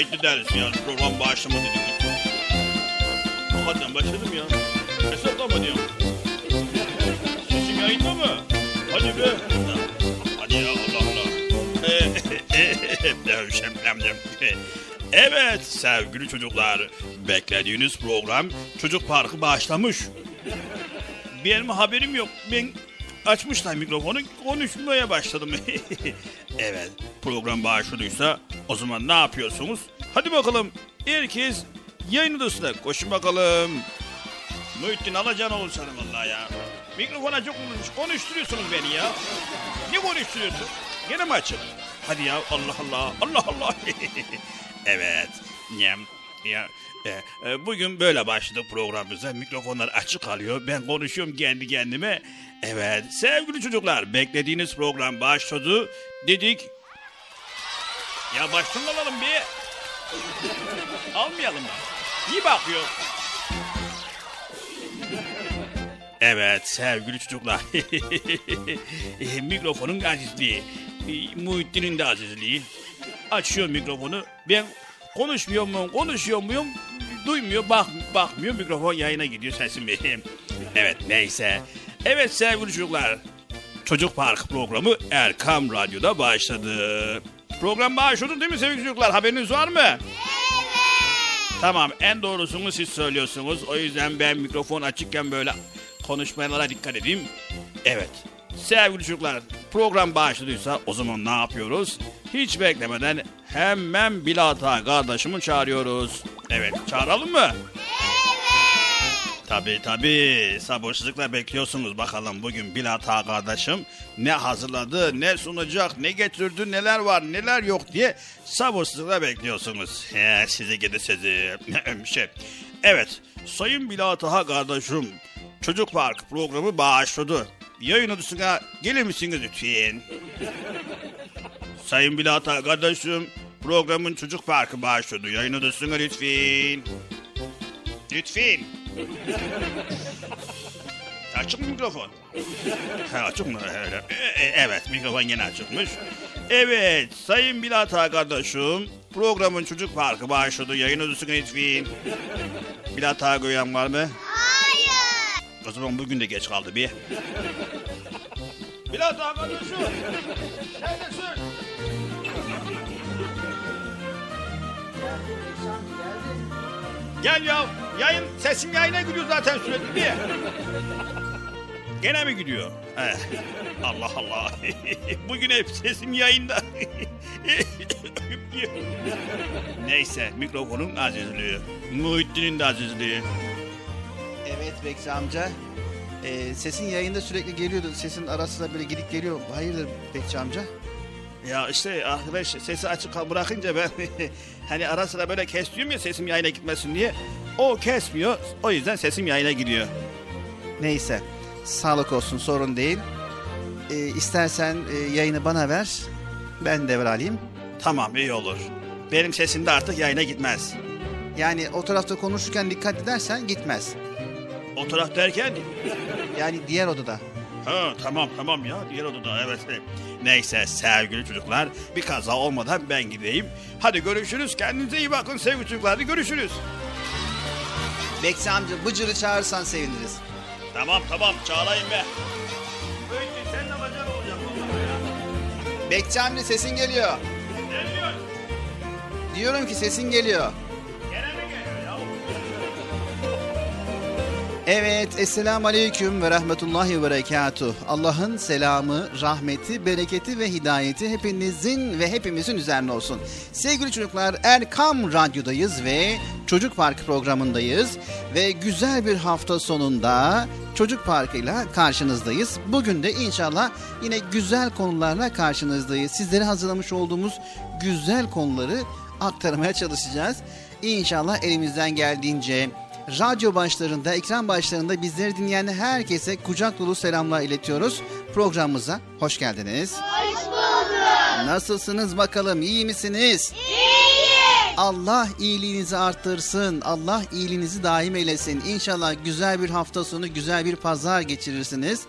Kayıtlı deriz yani program başlamadı dedik. Hakikaten başladım ya. Hesaplama diyorum. Sesim yayında mı? Hadi be. Hadi ya Allah Allah. Evet sevgili çocuklar, beklediğiniz program Çocuk Parkı başlamış. Benim haberim yok. Ben açmışlar mikrofonu konuşmaya başladım. evet program başladıysa o zaman ne yapıyorsunuz? Hadi bakalım herkes yayın odasına koşun bakalım. Muhittin alacan olur sana vallahi ya. Mikrofona çok konuşmuş. Konuşturuyorsunuz beni ya. Ne konuşturuyorsun? Gene mi açık? Hadi ya Allah Allah. Allah Allah. evet. Ya, ya, e, e, bugün böyle başladık programımıza. Mikrofonlar açık kalıyor. Ben konuşuyorum kendi kendime. Evet sevgili çocuklar beklediğiniz program başladı. Dedik. Ya baştan alalım bir. Almayalım mı? İyi bakıyor. Evet sevgili çocuklar. E, Mikrofonun azizliği. e, Muhittin'in de azizliği. Açıyor mikrofonu. Ben konuşmuyor muyum, konuşuyor muyum? Duymuyor, bak, bakmıyor. Mikrofon yayına gidiyor sesim benim. Evet neyse. Evet sevgili çocuklar. Çocuk Park programı Erkam Radyo'da başladı. Program başladı değil mi sevgili çocuklar? Haberiniz var mı? Tamam en doğrusunu siz söylüyorsunuz. O yüzden ben mikrofon açıkken böyle konuşmalara dikkat edeyim. Evet. Sevgili çocuklar program başladıysa o zaman ne yapıyoruz? Hiç beklemeden hemen Bilata kardeşimi çağırıyoruz. Evet çağıralım mı? Tabii tabii. Sabırsızlıkla bekliyorsunuz bakalım bugün Bilata kardeşim ne hazırladı, ne sunacak, ne getirdi, neler var, neler yok diye sabırsızlıkla bekliyorsunuz. He, sizi gidi sizi. şey. Evet, Sayın Bilata kardeşim, Çocuk Park programı başladı. Yayın odasına gelir misiniz lütfen? Sayın Bilata kardeşim, programın Çocuk Parkı başladı. Yayın odasına lütfen. Lütfen. Açık mikrofon? Ha, açık mı? Öyle. E, e, Evet mikrofon yine açıkmış. Evet Sayın Bilata kardeşim programın çocuk parkı başladı. Yayın odasına lütfen. Bilata koyan var mı? Hayır. O zaman bugün de geç kaldı bir. Bilata kardeşim. Neredesin? Gel ya. Yayın sesim yayına gidiyor zaten sürekli diye. Gene mi gidiyor? He. Allah Allah. Bugün hep sesim yayında. Neyse mikrofonun azizliği. Muhittin'in de azizliği. Evet Bekçi amca. Ee, sesin yayında sürekli geliyordu. Sesin arasında böyle gidip geliyor. Hayırdır Bekçi amca? Ya işte arkadaş sesi açık bırakınca ben hani ara sıra böyle kesiyorum ya sesim yayına gitmesin diye. O kesmiyor. O yüzden sesim yayına gidiyor. Neyse. Sağlık olsun sorun değil. Ee, istersen e, yayını bana ver. Ben devralayım. Tamam iyi olur. Benim sesim de artık yayına gitmez. Yani o tarafta konuşurken dikkat edersen gitmez. O taraf derken Yani diğer odada. Ha tamam tamam ya diğer odada evet. Neyse sevgili çocuklar bir kaza olmadan ben gideyim. Hadi görüşürüz kendinize iyi bakın sevgili çocuklar hadi görüşürüz. Bekçi amca Bıcır'ı çağırırsan seviniriz. Tamam tamam çağırayım be. Öyle sen de bacan olacak. Bekçi amca sesin geliyor. Diyorsun? Diyorum ki sesin geliyor. Evet, Esselamu Aleyküm ve Rahmetullahi ve Berekatuh. Allah'ın selamı, rahmeti, bereketi ve hidayeti hepinizin ve hepimizin üzerine olsun. Sevgili çocuklar, Erkam Radyo'dayız ve Çocuk Parkı programındayız. Ve güzel bir hafta sonunda Çocuk Parkı'yla karşınızdayız. Bugün de inşallah yine güzel konularla karşınızdayız. Sizlere hazırlamış olduğumuz güzel konuları aktarmaya çalışacağız. İnşallah elimizden geldiğince radyo başlarında, ekran başlarında bizleri dinleyen herkese kucak dolu selamlar iletiyoruz. Programımıza hoş geldiniz. Hoş bulduk. Nasılsınız bakalım, iyi misiniz? İyiyiz. Allah iyiliğinizi arttırsın, Allah iyiliğinizi daim eylesin. İnşallah güzel bir hafta sonu, güzel bir pazar geçirirsiniz.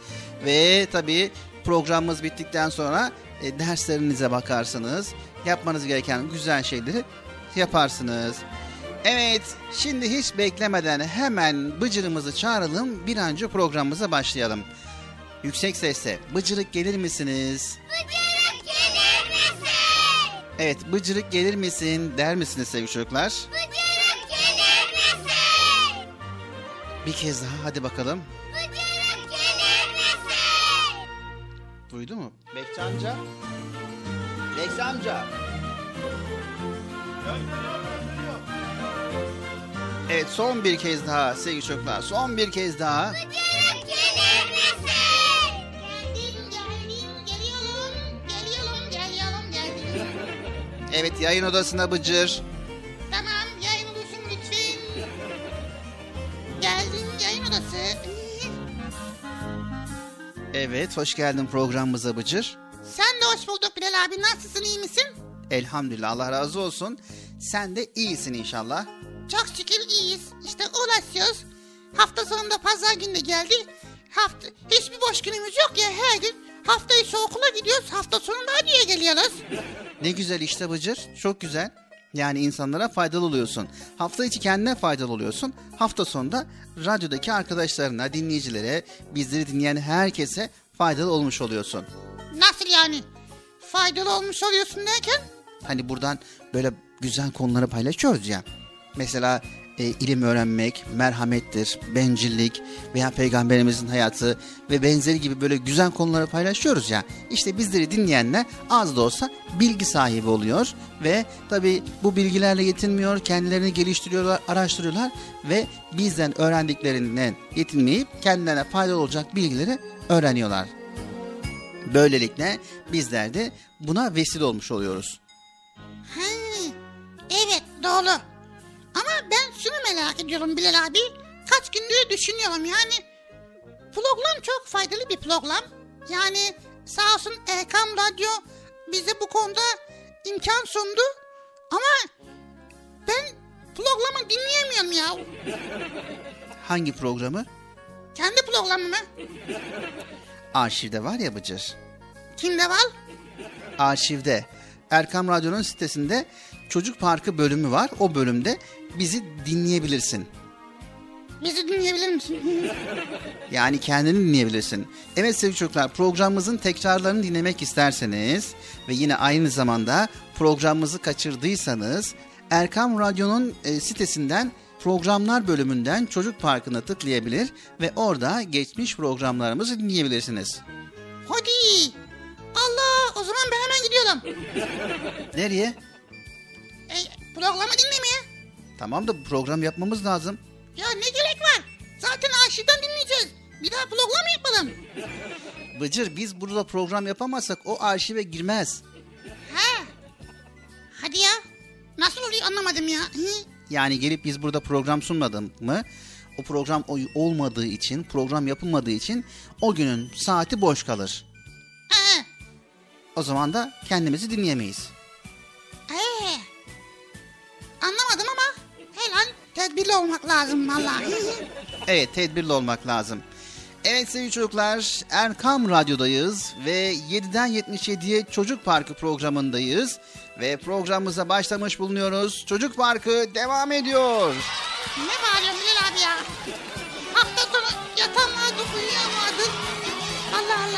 Ve tabii programımız bittikten sonra e, derslerinize bakarsınız. Yapmanız gereken güzel şeyleri yaparsınız. Evet, şimdi hiç beklemeden hemen Bıcır'ımızı çağıralım, bir an önce programımıza başlayalım. Yüksek sesle, Bıcırık gelir misiniz? Bıcırık gelir misin? Evet, Bıcırık gelir misin der misiniz sevgili çocuklar? Bıcırık gelir misin? Bir kez daha, hadi bakalım. Bıcırık gelir misin? Duydu mu? Bekçi amca? Bekçi amca! Evet, son bir kez daha sevgili çocuklar, son bir kez daha. Bıcırık gelir misin? Geldim geldim geliyorum geliyorum geliyorum geldim. Evet, yayın odasına Bıcır. Tamam yayın odası lütfen. Geldim yayın odası. Evet, hoş geldin programımıza Bıcır. Sen de hoş bulduk Bilal abi nasılsın iyi misin? Elhamdülillah, Allah razı olsun. Sen de iyisin inşallah. Çok şükür iyiyiz. İşte uğraşıyoruz. Hafta sonunda pazar günü de geldi. Hafta hiçbir boş günümüz yok ya her gün. Hafta içi okula gidiyoruz. Hafta sonunda radyoya geliyoruz. Ne güzel işte Bıcır, çok güzel. Yani insanlara faydalı oluyorsun. Hafta içi kendine faydalı oluyorsun. Hafta sonunda radyodaki arkadaşlarına, dinleyicilere, bizleri dinleyen herkese faydalı olmuş oluyorsun. Nasıl yani? Faydalı olmuş oluyorsun derken? Hani buradan böyle güzel konuları paylaşıyoruz ya. Mesela e, ilim öğrenmek, merhamettir, bencillik veya peygamberimizin hayatı ve benzeri gibi böyle güzel konuları paylaşıyoruz ya. İşte bizleri dinleyenler az da olsa bilgi sahibi oluyor ve tabi bu bilgilerle yetinmiyor, kendilerini geliştiriyorlar, araştırıyorlar ve bizden öğrendiklerinden yetinmeyip kendilerine faydalı olacak bilgileri öğreniyorlar. Böylelikle bizler de buna vesile olmuş oluyoruz. Ha, evet doğru. Ama ben şunu merak ediyorum Bilal abi. Kaç gündür düşünüyorum yani. Program çok faydalı bir program. Yani sağ olsun Erkam Radyo bize bu konuda imkan sundu. Ama ben programı dinleyemiyorum ya. Hangi programı? Kendi programımı. Arşivde var ya Bıcır. Kimde var? Arşivde. Erkam Radyo'nun sitesinde Çocuk Parkı bölümü var. O bölümde bizi dinleyebilirsin. Bizi dinleyebilir misin? Yani kendini dinleyebilirsin. Evet sevgili çocuklar programımızın tekrarlarını dinlemek isterseniz ve yine aynı zamanda programımızı kaçırdıysanız Erkam Radyo'nun e, sitesinden programlar bölümünden Çocuk Parkı'na tıklayabilir ve orada geçmiş programlarımızı dinleyebilirsiniz. Hadi. Allah o zaman ben hemen gidiyorum. Nereye? Programı dinlemeye. Tamam da program yapmamız lazım. Ya ne gerek var? Zaten arşivden dinleyeceğiz. Bir daha program yapalım? Bıcır biz burada program yapamazsak o arşive girmez. Ha. Hadi ya. Nasıl oluyor anlamadım ya. Hı? Yani gelip biz burada program sunmadık mı? O program olmadığı için, program yapılmadığı için o günün saati boş kalır. Ha. O zaman da kendimizi dinleyemeyiz. Ee. Tedbirli olmak lazım vallahi. Evet, tedbirli olmak lazım. Evet sevgili çocuklar, Erkam Radyo'dayız ve 7'den 77'ye Çocuk Parkı programındayız. Ve programımıza başlamış bulunuyoruz. Çocuk Parkı devam ediyor. ne bağırıyorsun Bilal abi ya? Hafta sonu yatamadı uyuyamadı. Allah Allah.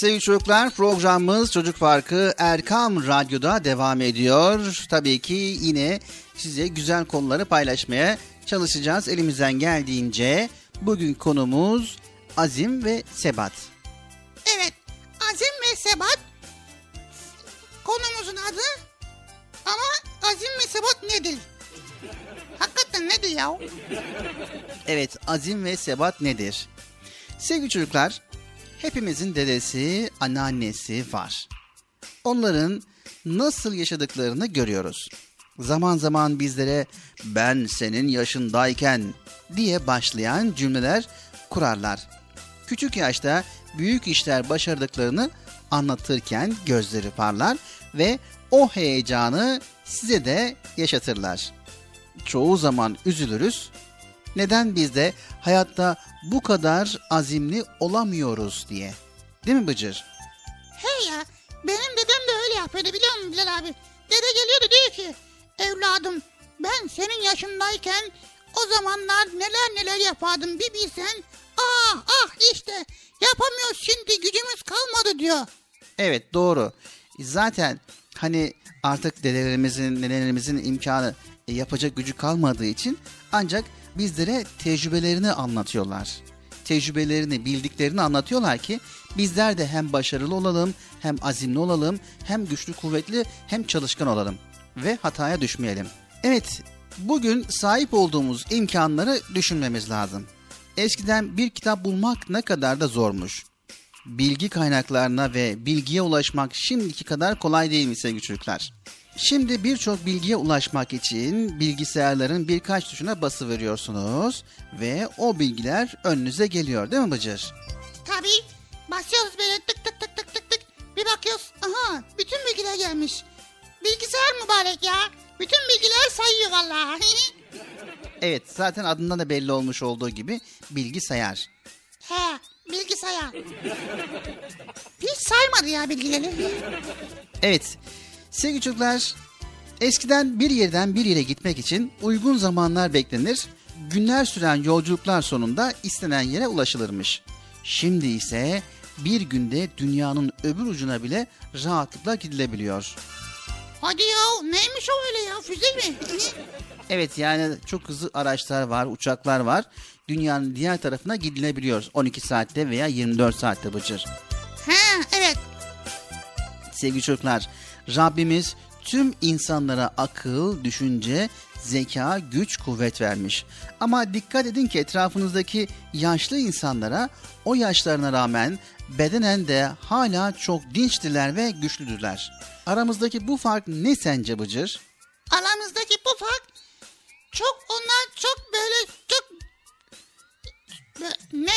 Sevgili çocuklar programımız Çocuk Parkı Erkam Radyo'da devam ediyor. Tabii ki yine size güzel konuları paylaşmaya çalışacağız elimizden geldiğince. Bugün konumuz azim ve sebat. Evet azim ve sebat konumuzun adı ama azim ve sebat nedir? Hakikaten nedir ya? Evet azim ve sebat nedir? Sevgili çocuklar hepimizin dedesi, anneannesi var. Onların nasıl yaşadıklarını görüyoruz. Zaman zaman bizlere ben senin yaşındayken diye başlayan cümleler kurarlar. Küçük yaşta büyük işler başardıklarını anlatırken gözleri parlar ve o heyecanı size de yaşatırlar. Çoğu zaman üzülürüz. Neden biz de hayatta bu kadar azimli olamıyoruz diye. Değil mi Bıcır? He ya benim dedem de öyle yapıyordu biliyor musun Bilal abi? Dede geliyordu diyor ki evladım ben senin yaşındayken o zamanlar neler neler yapardım bir bilsen. Ah ah işte yapamıyoruz şimdi gücümüz kalmadı diyor. Evet doğru. Zaten hani artık dedelerimizin, nenelerimizin imkanı e, yapacak gücü kalmadığı için ancak bizlere tecrübelerini anlatıyorlar. Tecrübelerini, bildiklerini anlatıyorlar ki bizler de hem başarılı olalım, hem azimli olalım, hem güçlü, kuvvetli, hem çalışkan olalım ve hataya düşmeyelim. Evet, bugün sahip olduğumuz imkanları düşünmemiz lazım. Eskiden bir kitap bulmak ne kadar da zormuş bilgi kaynaklarına ve bilgiye ulaşmak şimdiki kadar kolay değil mi sevgili çocuklar? Şimdi birçok bilgiye ulaşmak için bilgisayarların birkaç tuşuna bası veriyorsunuz ve o bilgiler önünüze geliyor değil mi Bıcır? Tabii basıyoruz böyle tık tık tık tık tık tık bir bakıyoruz aha bütün bilgiler gelmiş. Bilgisayar mübarek ya bütün bilgiler sayıyor vallahi. Evet zaten adından da belli olmuş olduğu gibi bilgisayar. He bilgisayar. Hiç saymadı ya bilgileri. Evet sevgili çocuklar eskiden bir yerden bir yere gitmek için uygun zamanlar beklenir. Günler süren yolculuklar sonunda istenen yere ulaşılırmış. Şimdi ise bir günde dünyanın öbür ucuna bile rahatlıkla gidilebiliyor. Hadi ya neymiş o öyle ya füze mi? Evet yani çok hızlı araçlar var, uçaklar var. Dünyanın diğer tarafına gidilebiliyor 12 saatte veya 24 saatte Bıcır. He evet Sevgili çocuklar, Rabbimiz tüm insanlara akıl, düşünce, zeka, güç, kuvvet vermiş. Ama dikkat edin ki etrafınızdaki yaşlı insanlara o yaşlarına rağmen bedenen de hala çok dinçtiler ve güçlüdürler. Aramızdaki bu fark ne sence Bıcır? aramızdaki bu fark çok onlar çok böyle çok ne?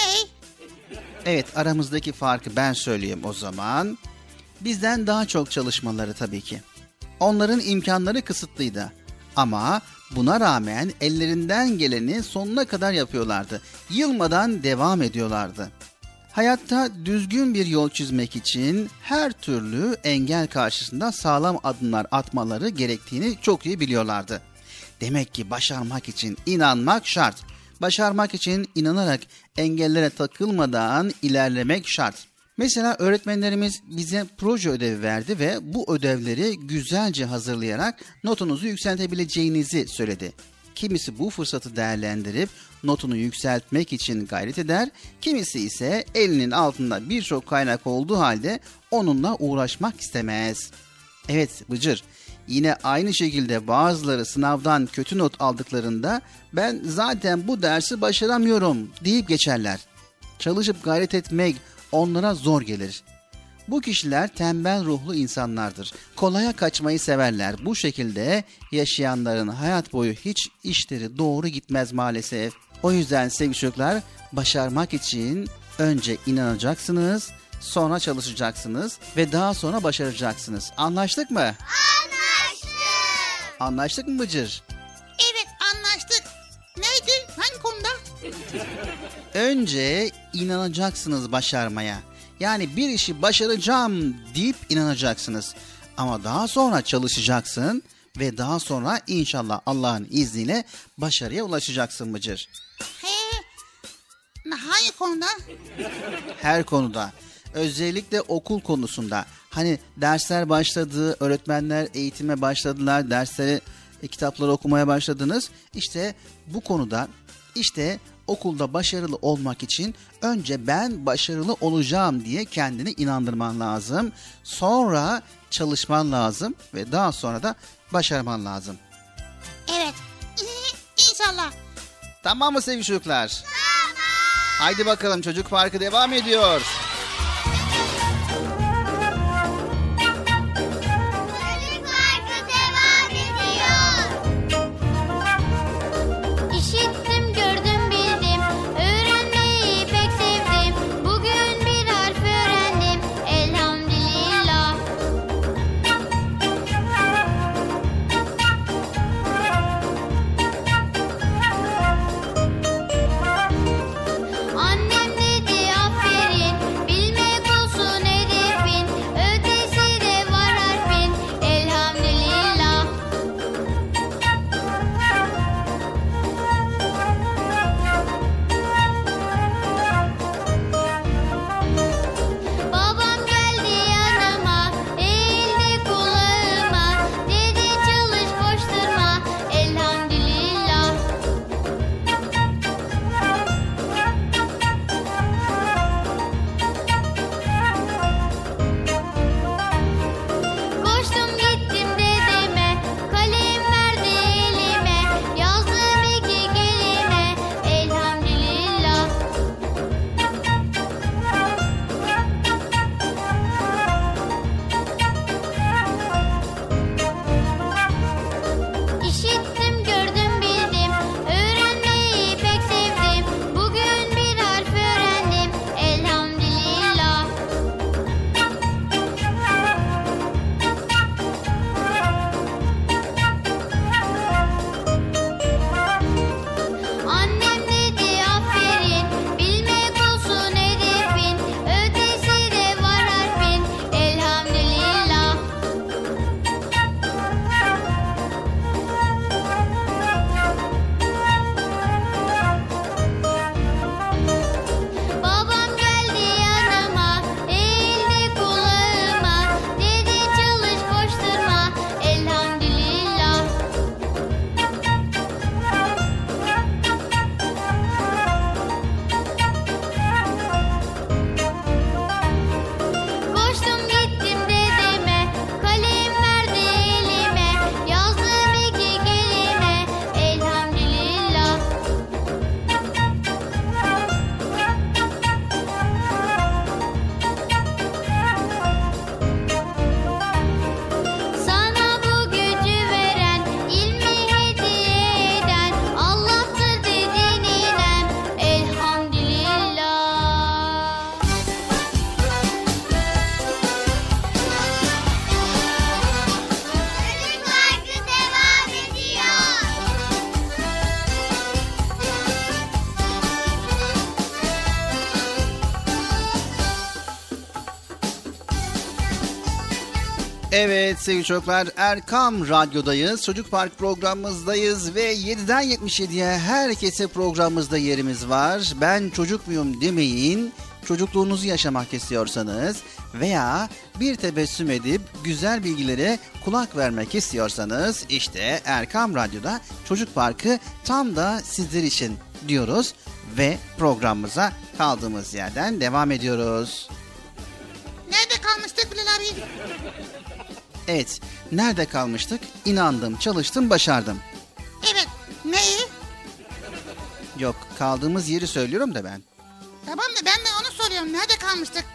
Evet aramızdaki farkı ben söyleyeyim o zaman. Bizden daha çok çalışmaları tabii ki. Onların imkanları kısıtlıydı. Ama buna rağmen ellerinden geleni sonuna kadar yapıyorlardı. Yılmadan devam ediyorlardı. Hayatta düzgün bir yol çizmek için her türlü engel karşısında sağlam adımlar atmaları gerektiğini çok iyi biliyorlardı. Demek ki başarmak için inanmak şart. Başarmak için inanarak engellere takılmadan ilerlemek şart. Mesela öğretmenlerimiz bize proje ödevi verdi ve bu ödevleri güzelce hazırlayarak notunuzu yükseltebileceğinizi söyledi. Kimisi bu fırsatı değerlendirip notunu yükseltmek için gayret eder, kimisi ise elinin altında birçok kaynak olduğu halde onunla uğraşmak istemez. Evet Bıcır, yine aynı şekilde bazıları sınavdan kötü not aldıklarında ben zaten bu dersi başaramıyorum deyip geçerler. Çalışıp gayret etmek onlara zor gelir. Bu kişiler tembel ruhlu insanlardır. Kolaya kaçmayı severler. Bu şekilde yaşayanların hayat boyu hiç işleri doğru gitmez maalesef. O yüzden sevgili çocuklar başarmak için önce inanacaksınız, sonra çalışacaksınız ve daha sonra başaracaksınız. Anlaştık mı? Anlaştık. Anlaştık mı Bıcır? Evet anlaştık. Neydi? Hangi konuda? Önce inanacaksınız başarmaya. Yani bir işi başaracağım deyip inanacaksınız. Ama daha sonra çalışacaksın ve daha sonra inşallah Allah'ın izniyle başarıya ulaşacaksın Bıcır. He. Hangi konuda? Her konuda. Özellikle okul konusunda. Hani dersler başladı, öğretmenler eğitime başladılar, dersleri, e, kitapları okumaya başladınız. İşte bu konuda işte okulda başarılı olmak için önce ben başarılı olacağım diye kendini inandırman lazım. Sonra çalışman lazım ve daha sonra da başarman lazım. Evet. İnşallah. Tamam mı sevgili çocuklar? Tamam. Haydi bakalım çocuk parkı devam ediyor. Sevgili çocuklar Erkam Radyo'dayız. Çocuk Park programımızdayız ve 7'den 77'ye herkese programımızda yerimiz var. Ben çocuk muyum demeyin. Çocukluğunuzu yaşamak istiyorsanız veya bir tebessüm edip güzel bilgilere kulak vermek istiyorsanız işte Erkam Radyo'da Çocuk Parkı tam da sizler için diyoruz ve programımıza kaldığımız yerden devam ediyoruz. Evet, nerede kalmıştık? İnandım, çalıştım, başardım. Evet. Neyi? Yok, kaldığımız yeri söylüyorum da ben. Tamam da ben de onu soruyorum. Nerede kalmıştık?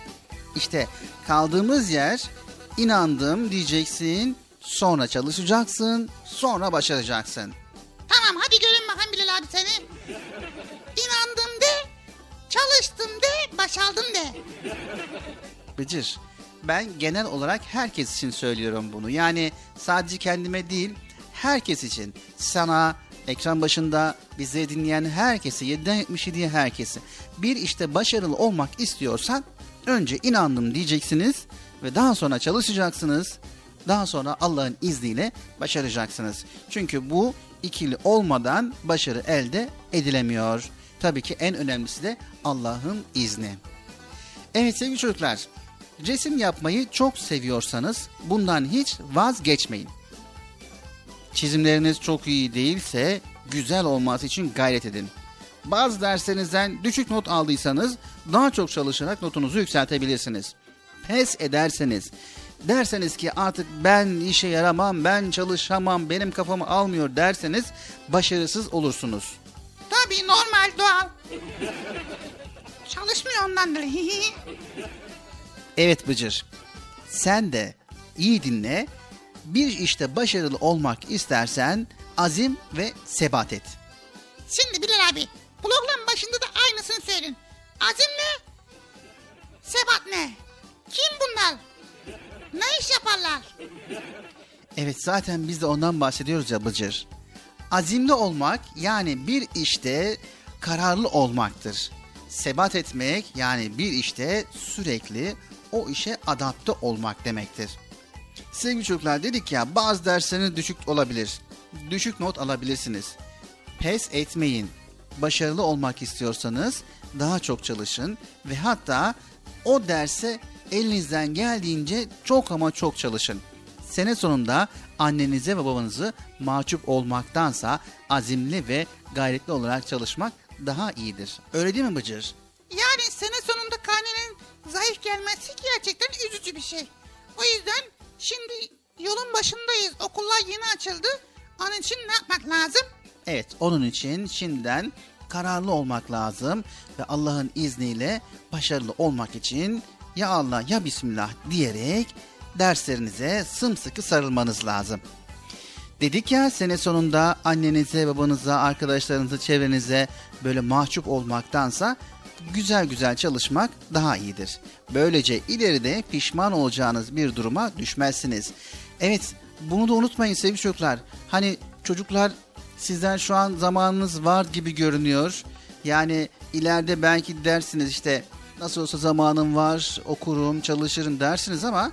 İşte kaldığımız yer inandım diyeceksin, sonra çalışacaksın, sonra başaracaksın. Tamam hadi görün bakalım Bilal abi seni. İnandım de, çalıştım de, başardım de. Bıcır, ben genel olarak herkes için söylüyorum bunu. Yani sadece kendime değil, herkes için. Sana, ekran başında bizi dinleyen herkese, 7'den 77'ye herkese. Bir işte başarılı olmak istiyorsan önce inandım diyeceksiniz ve daha sonra çalışacaksınız. Daha sonra Allah'ın izniyle başaracaksınız. Çünkü bu ikili olmadan başarı elde edilemiyor. Tabii ki en önemlisi de Allah'ın izni. Evet sevgili çocuklar, resim yapmayı çok seviyorsanız bundan hiç vazgeçmeyin. Çizimleriniz çok iyi değilse güzel olması için gayret edin. Bazı derslerinizden düşük not aldıysanız daha çok çalışarak notunuzu yükseltebilirsiniz. Pes ederseniz, derseniz ki artık ben işe yaramam, ben çalışamam, benim kafamı almıyor derseniz başarısız olursunuz. Tabii normal doğal. Çalışmıyor ondandır. Evet Bıcır, sen de iyi dinle. Bir işte başarılı olmak istersen azim ve sebat et. Şimdi Bilal abi program başında da aynısını söyledin. Azim ne? Sebat ne? Kim bunlar? Ne iş yaparlar? Evet zaten biz de ondan bahsediyoruz ya Bıcır. Azimli olmak yani bir işte kararlı olmaktır. Sebat etmek yani bir işte sürekli o işe adapte olmak demektir. Sevgili çocuklar dedik ya bazı dersleriniz düşük olabilir. Düşük not alabilirsiniz. Pes etmeyin. Başarılı olmak istiyorsanız daha çok çalışın ve hatta o derse elinizden geldiğince çok ama çok çalışın. Sene sonunda annenize ve babanızı mahcup olmaktansa azimli ve gayretli olarak çalışmak daha iyidir. Öyle değil mi Bıcır? Yani sene sonunda karnenin zayıf gelmesi gerçekten üzücü bir şey. O yüzden şimdi yolun başındayız. Okullar yeni açıldı. Onun için ne yapmak lazım? Evet, onun için şimdiden kararlı olmak lazım ve Allah'ın izniyle başarılı olmak için ya Allah ya Bismillah diyerek derslerinize sımsıkı sarılmanız lazım. Dedik ya sene sonunda annenize, babanıza, arkadaşlarınıza, çevrenize böyle mahcup olmaktansa güzel güzel çalışmak daha iyidir. Böylece ileride pişman olacağınız bir duruma düşmezsiniz. Evet bunu da unutmayın sevgili çocuklar. Hani çocuklar sizden şu an zamanınız var gibi görünüyor. Yani ileride belki dersiniz işte nasıl olsa zamanım var okurum çalışırım dersiniz ama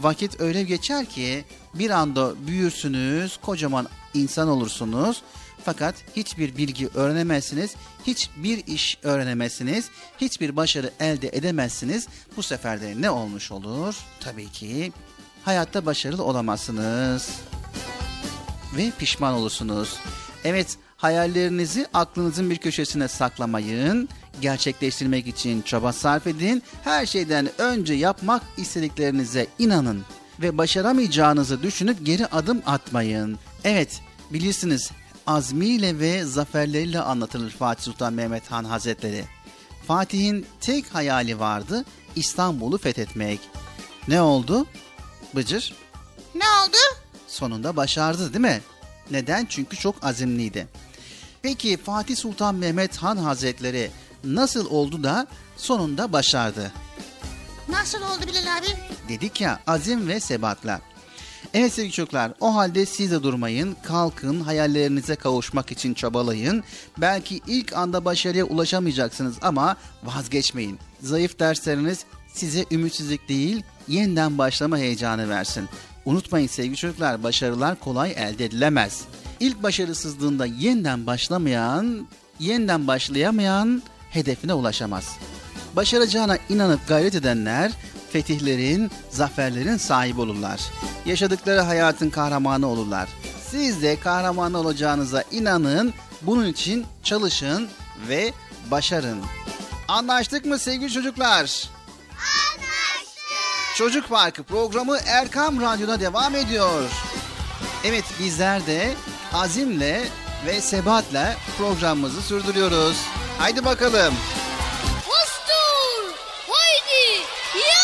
vakit öyle geçer ki bir anda büyürsünüz kocaman insan olursunuz. Fakat hiçbir bilgi öğrenemezsiniz, hiçbir iş öğrenemezsiniz, hiçbir başarı elde edemezsiniz. Bu sefer de ne olmuş olur? Tabii ki hayatta başarılı olamazsınız ve pişman olursunuz. Evet, hayallerinizi aklınızın bir köşesine saklamayın. Gerçekleştirmek için çaba sarf edin. Her şeyden önce yapmak istediklerinize inanın ve başaramayacağınızı düşünüp geri adım atmayın. Evet, bilirsiniz azmiyle ve zaferleriyle anlatılır Fatih Sultan Mehmet Han Hazretleri. Fatih'in tek hayali vardı İstanbul'u fethetmek. Ne oldu? Bıcır Ne oldu? sonunda başardı değil mi? Neden? Çünkü çok azimliydi. Peki Fatih Sultan Mehmet Han Hazretleri nasıl oldu da sonunda başardı? Nasıl oldu Bilal abi? Dedik ya azim ve sebatla. Evet sevgili çocuklar o halde siz de durmayın, kalkın, hayallerinize kavuşmak için çabalayın. Belki ilk anda başarıya ulaşamayacaksınız ama vazgeçmeyin. Zayıf dersleriniz size ümitsizlik değil, yeniden başlama heyecanı versin. Unutmayın sevgili çocuklar, başarılar kolay elde edilemez. İlk başarısızlığında yeniden başlamayan, yeniden başlayamayan hedefine ulaşamaz. Başaracağına inanıp gayret edenler fetihlerin, zaferlerin sahibi olurlar. Yaşadıkları hayatın kahramanı olurlar. Siz de kahraman olacağınıza inanın, bunun için çalışın ve başarın. Anlaştık mı sevgili çocuklar? Anlaştık. Çocuk Parkı programı Erkam Radyo'da devam ediyor. Evet bizler de azimle ve sebatle programımızı sürdürüyoruz. Haydi bakalım. Yeah!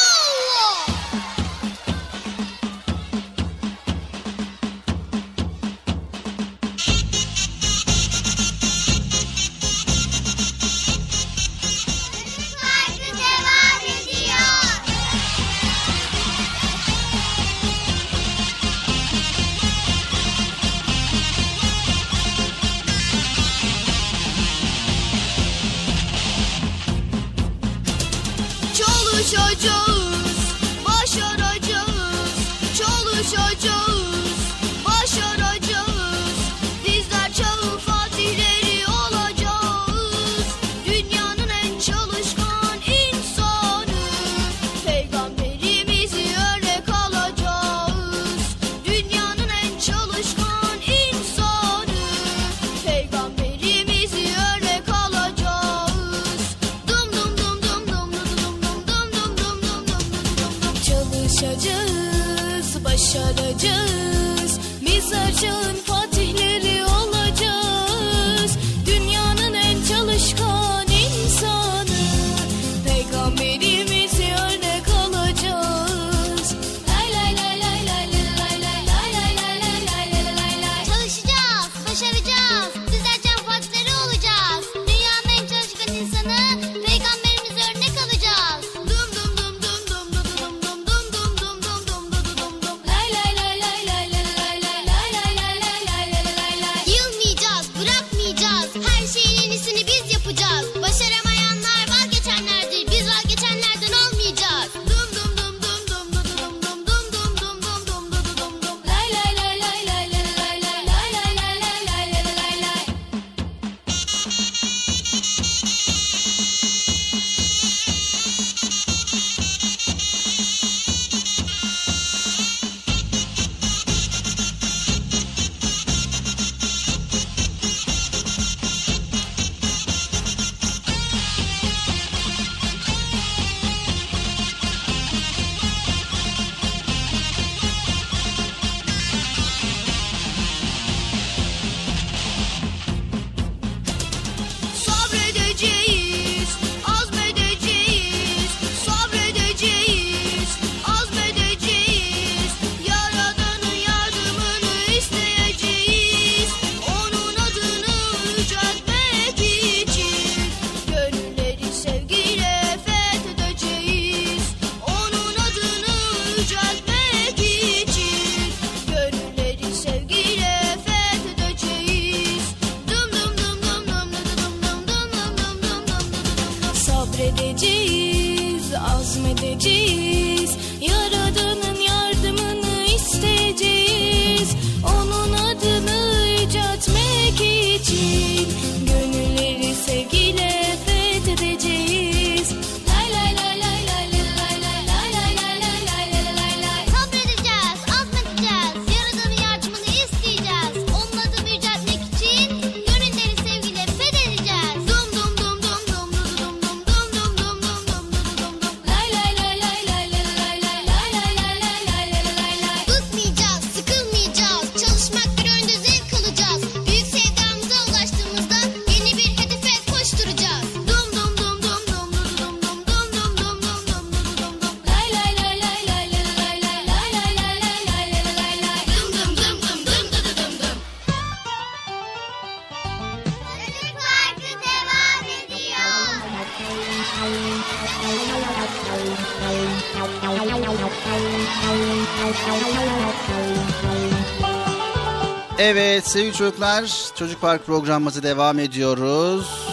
Sevgili çocuklar Çocuk Park programımızı devam ediyoruz.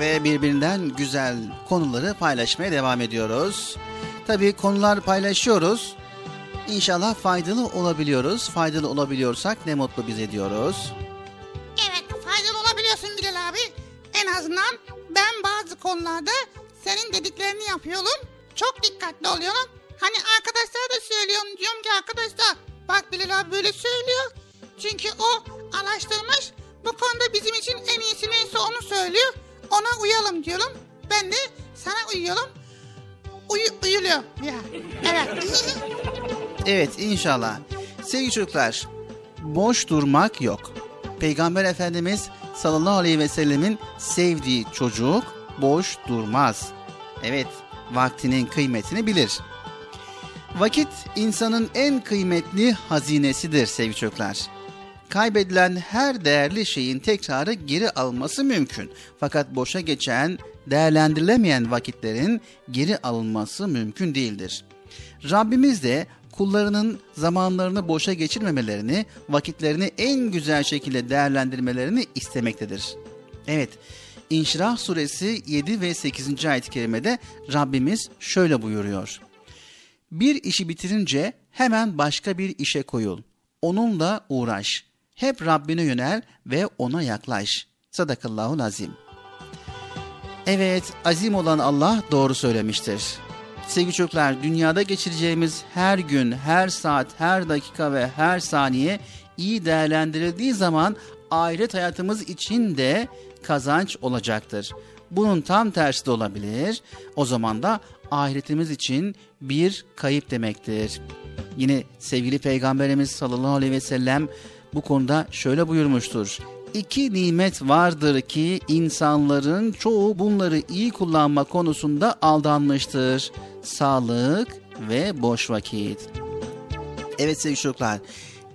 Ve birbirinden güzel konuları paylaşmaya devam ediyoruz. Tabii konular paylaşıyoruz. İnşallah faydalı olabiliyoruz. Faydalı olabiliyorsak ne mutlu bize diyoruz. Evet faydalı olabiliyorsun Bilal abi. En azından ben bazı konularda senin dediklerini yapıyorum. Çok dikkatli oluyorum. Hani arkadaşlara da söylüyorum. Diyorum ki arkadaşlar bak Bilal abi böyle söylüyor. Çünkü o araştırmış. Bu konuda bizim için en iyisi neyse onu söylüyor. Ona uyalım diyorum. Ben de sana uyuyorum. Uyu, uyuluyor. Ya. Evet. Evet inşallah. Sevgili çocuklar, boş durmak yok. Peygamber Efendimiz sallallahu aleyhi ve sellemin sevdiği çocuk boş durmaz. Evet, vaktinin kıymetini bilir. Vakit insanın en kıymetli hazinesidir sevgili çocuklar. Kaybedilen her değerli şeyin tekrarı geri alması mümkün. Fakat boşa geçen, değerlendirilemeyen vakitlerin geri alınması mümkün değildir. Rabbimiz de kullarının zamanlarını boşa geçirmemelerini, vakitlerini en güzel şekilde değerlendirmelerini istemektedir. Evet, İnşirah suresi 7 ve 8. ayet-i kerimede Rabbimiz şöyle buyuruyor. Bir işi bitirince hemen başka bir işe koyul. Onunla uğraş. Hep Rabbine yönel ve ona yaklaş. Sadakallahu azim. Evet, azim olan Allah doğru söylemiştir. Sevgili çocuklar, dünyada geçireceğimiz her gün, her saat, her dakika ve her saniye iyi değerlendirildiği zaman ahiret hayatımız için de kazanç olacaktır. Bunun tam tersi de olabilir. O zaman da ahiretimiz için bir kayıp demektir. Yine sevgili Peygamberimiz sallallahu aleyhi ve sellem bu konuda şöyle buyurmuştur. İki nimet vardır ki insanların çoğu bunları iyi kullanma konusunda aldanmıştır. Sağlık ve boş vakit. Evet sevgili çocuklar,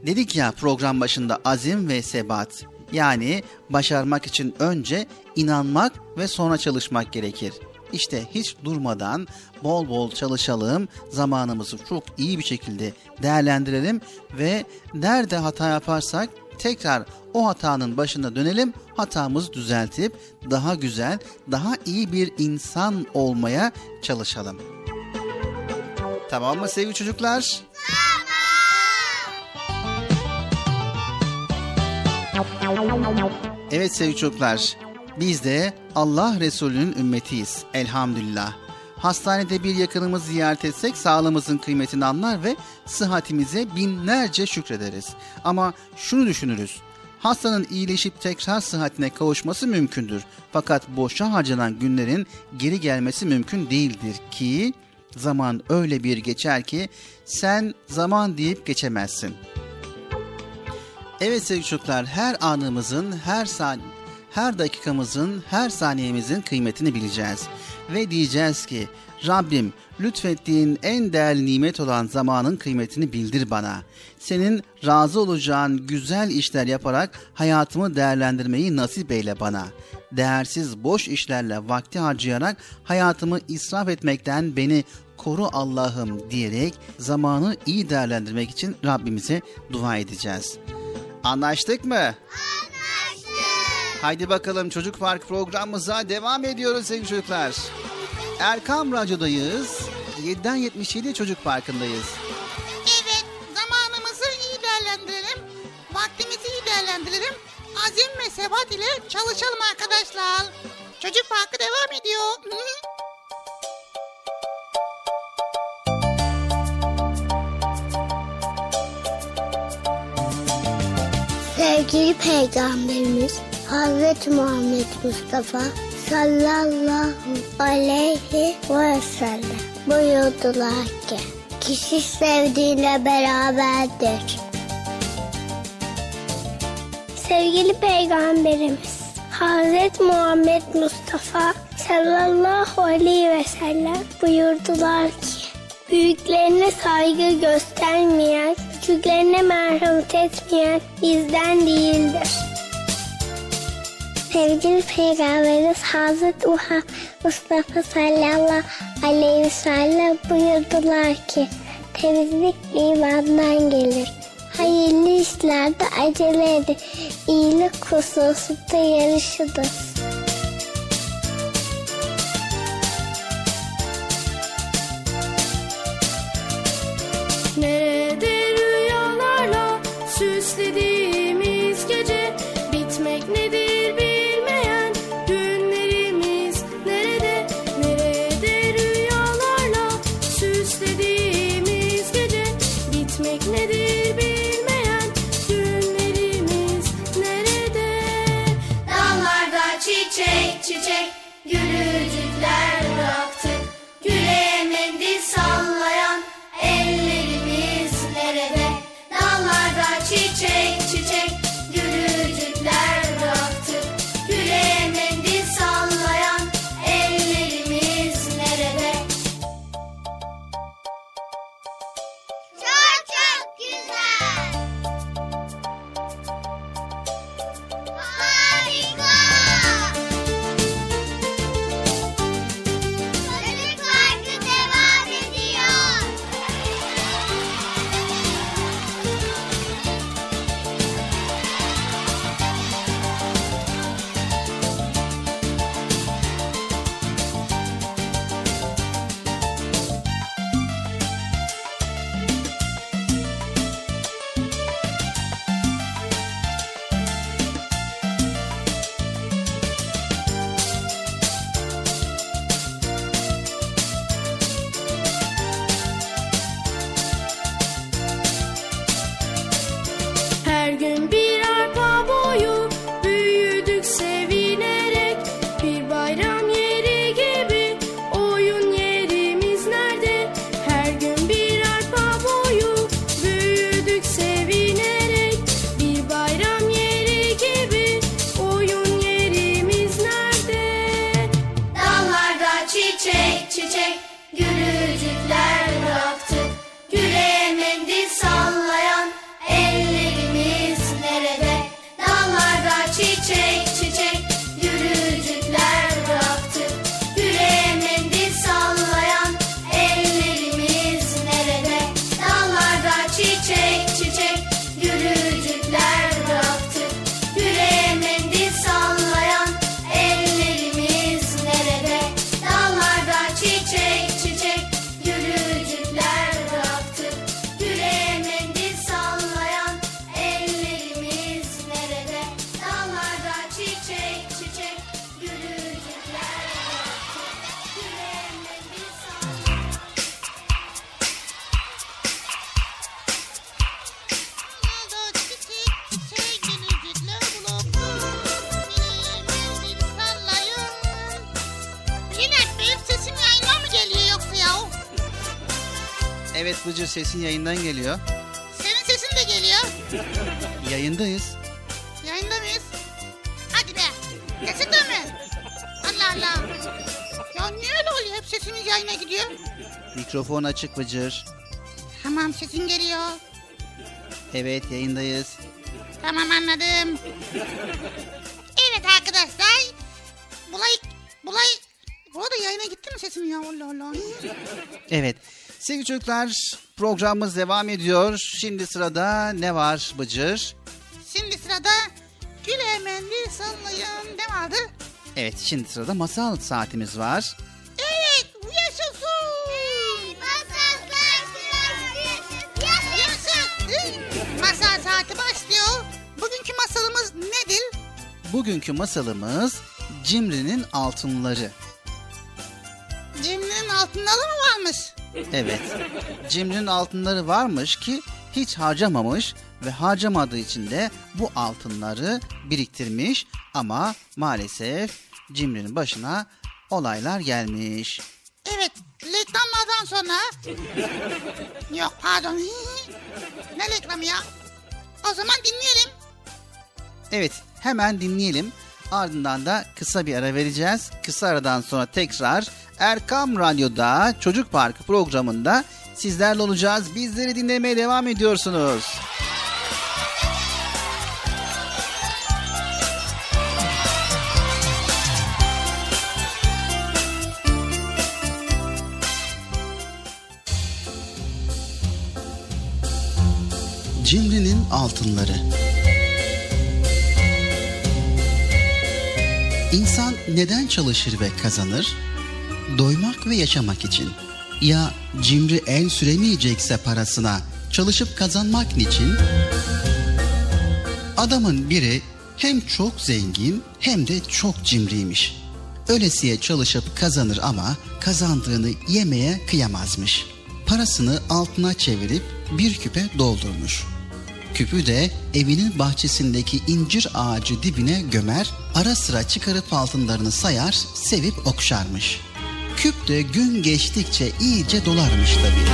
dedik ya program başında azim ve sebat. Yani başarmak için önce inanmak ve sonra çalışmak gerekir. İşte hiç durmadan bol bol çalışalım, zamanımızı çok iyi bir şekilde değerlendirelim ve nerede hata yaparsak tekrar o hatanın başına dönelim, hatamızı düzeltip daha güzel, daha iyi bir insan olmaya çalışalım. Tamam mı sevgili çocuklar? Evet sevgili çocuklar, biz de Allah Resulü'nün ümmetiyiz elhamdülillah. Hastanede bir yakınımız ziyaret etsek sağlığımızın kıymetini anlar ve sıhhatimize binlerce şükrederiz. Ama şunu düşünürüz. Hastanın iyileşip tekrar sıhhatine kavuşması mümkündür. Fakat boşa harcanan günlerin geri gelmesi mümkün değildir ki zaman öyle bir geçer ki sen zaman deyip geçemezsin. Evet sevgili çocuklar her anımızın, her san her dakikamızın, her saniyemizin kıymetini bileceğiz. Ve diyeceğiz ki Rabbim lütfettiğin en değerli nimet olan zamanın kıymetini bildir bana. Senin razı olacağın güzel işler yaparak hayatımı değerlendirmeyi nasip eyle bana. Değersiz boş işlerle vakti harcayarak hayatımı israf etmekten beni koru Allah'ım diyerek zamanı iyi değerlendirmek için Rabbimize dua edeceğiz. Anlaştık mı? Anlaştık. Haydi bakalım Çocuk Park programımıza devam ediyoruz sevgili çocuklar. Erkam Radyo'dayız. 7'den 77 Çocuk Parkı'ndayız. Evet, zamanımızı iyi değerlendirelim. Vaktimizi iyi değerlendirelim. Azim ve sebat ile çalışalım arkadaşlar. Çocuk Parkı devam ediyor. Sevgili Peygamberimiz Hazreti Muhammed Mustafa sallallahu aleyhi ve sellem buyurdular ki kişi sevdiğiyle beraberdir. Sevgili Peygamberimiz Hazreti Muhammed Mustafa sallallahu aleyhi ve sellem buyurdular ki Büyüklerine saygı göstermeyen, küçüklerine merhamet etmeyen bizden değildir. Sevgili Peygamberimiz Hazreti Muhammed Mustafa sallallahu aleyhi ve sellem buyurdular ki temizlik imandan gelir. Hayırlı işlerde acele edin. İyilik hususunda yarışınız. Nerede rüyalarla süslediğimiz sesin yayından geliyor. Senin sesin de geliyor. Yayındayız. Yayında mıyız? Hadi be. Sesin de mi? Allah Allah. Ya niye öyle oluyor? Hep sesimiz yayına gidiyor. Mikrofon açık Bıcır. Tamam sesin geliyor. Evet yayındayız. Tamam anladım. Evet arkadaşlar. Bulay, bulay. Bu arada yayına gitti mi sesim ya? Allah Allah. Evet. Sevgili çocuklar programımız devam ediyor. Şimdi sırada ne var Bıcır? Şimdi sırada Güle el sallayın ne vardı? Evet şimdi sırada masal saatimiz var. Evet yaşasın. Yaşasın. Masal saati başlıyor. Bugünkü masalımız nedir? Bugünkü masalımız Cimri'nin altınları. Cimrinin altındalı mı varmış? Evet. Cimri'nin altınları varmış ki hiç harcamamış ve harcamadığı için de bu altınları biriktirmiş ama maalesef Cimri'nin başına olaylar gelmiş. Evet reklamlardan sonra... Yok pardon. ne reklamı ya? O zaman dinleyelim. Evet hemen dinleyelim. Ardından da kısa bir ara vereceğiz. Kısa aradan sonra tekrar Erkam Radyo'da Çocuk Parkı programında sizlerle olacağız. Bizleri dinlemeye devam ediyorsunuz. Cimri'nin altınları. İnsan neden çalışır ve kazanır? Doymak ve yaşamak için. Ya cimri el süremeyecekse parasına çalışıp kazanmak niçin? Adamın biri hem çok zengin hem de çok cimriymiş. Ölesiye çalışıp kazanır ama kazandığını yemeye kıyamazmış. Parasını altına çevirip bir küpe doldurmuş. Küpü de evinin bahçesindeki incir ağacı dibine gömer, ara sıra çıkarıp altınlarını sayar, sevip okşarmış. Küp de gün geçtikçe iyice dolarmış tabii.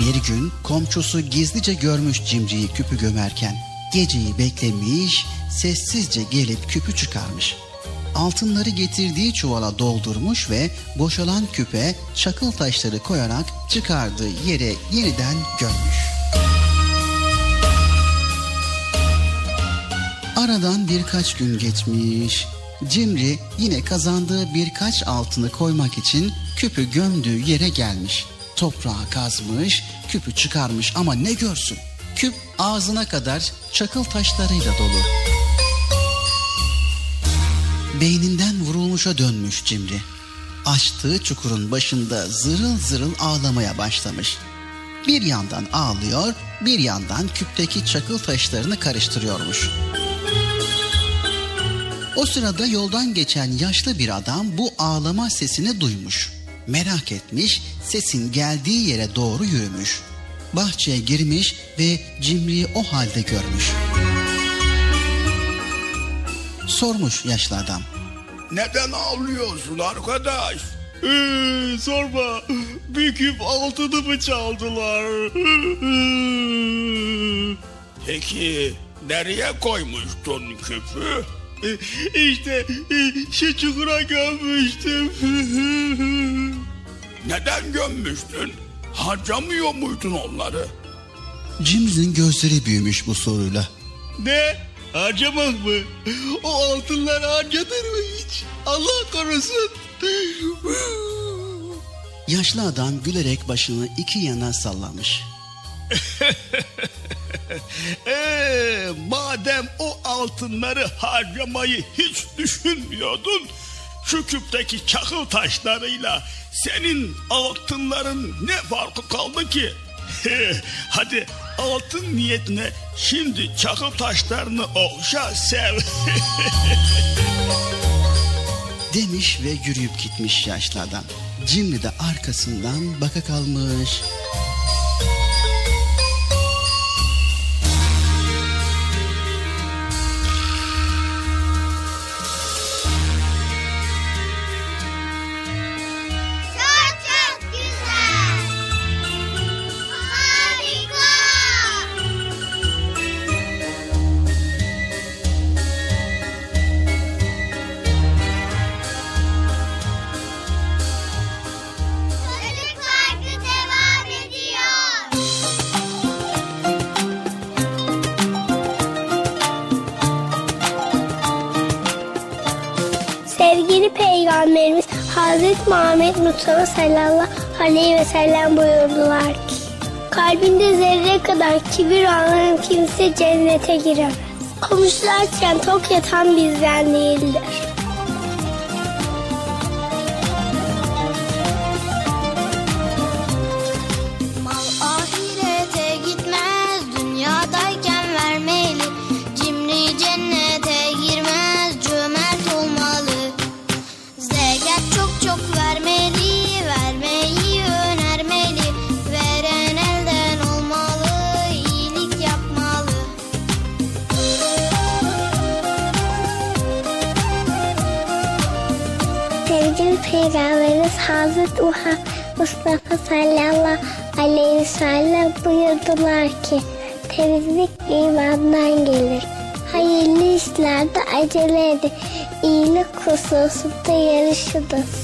Bir gün komşusu gizlice görmüş cimriyi küpü gömerken. Geceyi beklemiş, sessizce gelip küpü çıkarmış. Altınları getirdiği çuvala doldurmuş ve boşalan küpe çakıl taşları koyarak çıkardığı yere yeniden gömmüş. Aradan birkaç gün geçmiş. Cimri yine kazandığı birkaç altını koymak için küpü gömdüğü yere gelmiş. Toprağa kazmış, küpü çıkarmış ama ne görsün? Küp ağzına kadar çakıl taşlarıyla dolu. Beyninden vurulmuşa dönmüş Cimri. Açtığı çukurun başında zırıl zırıl ağlamaya başlamış. Bir yandan ağlıyor, bir yandan küpteki çakıl taşlarını karıştırıyormuş. O sırada yoldan geçen yaşlı bir adam bu ağlama sesini duymuş. Merak etmiş, sesin geldiği yere doğru yürümüş. Bahçeye girmiş ve Cimri'yi o halde görmüş. Sormuş yaşlı adam. Neden ağlıyorsun arkadaş? Ee, sorma. Bir küp altınımı çaldılar. Peki nereye koymuştun küpü? İşte şu çukura gömmüştüm. Neden gömmüştün? Harcamıyor muydun onları? Cimri'nin gözleri büyümüş bu soruyla. Ne? Harcamak mı? O altınlar harcanır mı hiç? Allah korusun. Yaşlı adam gülerek başını iki yana sallamış. Ee, madem o altınları harcamayı hiç düşünmüyordun, şu küpteki çakıl taşlarıyla senin altınların ne farkı kaldı ki? Hadi altın niyetine şimdi çakıl taşlarını okşa sev. Demiş ve yürüyüp gitmiş yaşlı adam. Cimri de arkasından baka kalmış. Muhammed Mustafa sallallahu aleyhi ve sellem buyurdular ki Kalbinde zerre kadar kibir olan kimse cennete giremez. Komşular açken tok yatan bizden değildir. Mustafa sallallahu aleyhi ve sellem buyurdular ki temizlik imandan gelir. Hayırlı işlerde acele edin. İyilik hususunda yarışınız.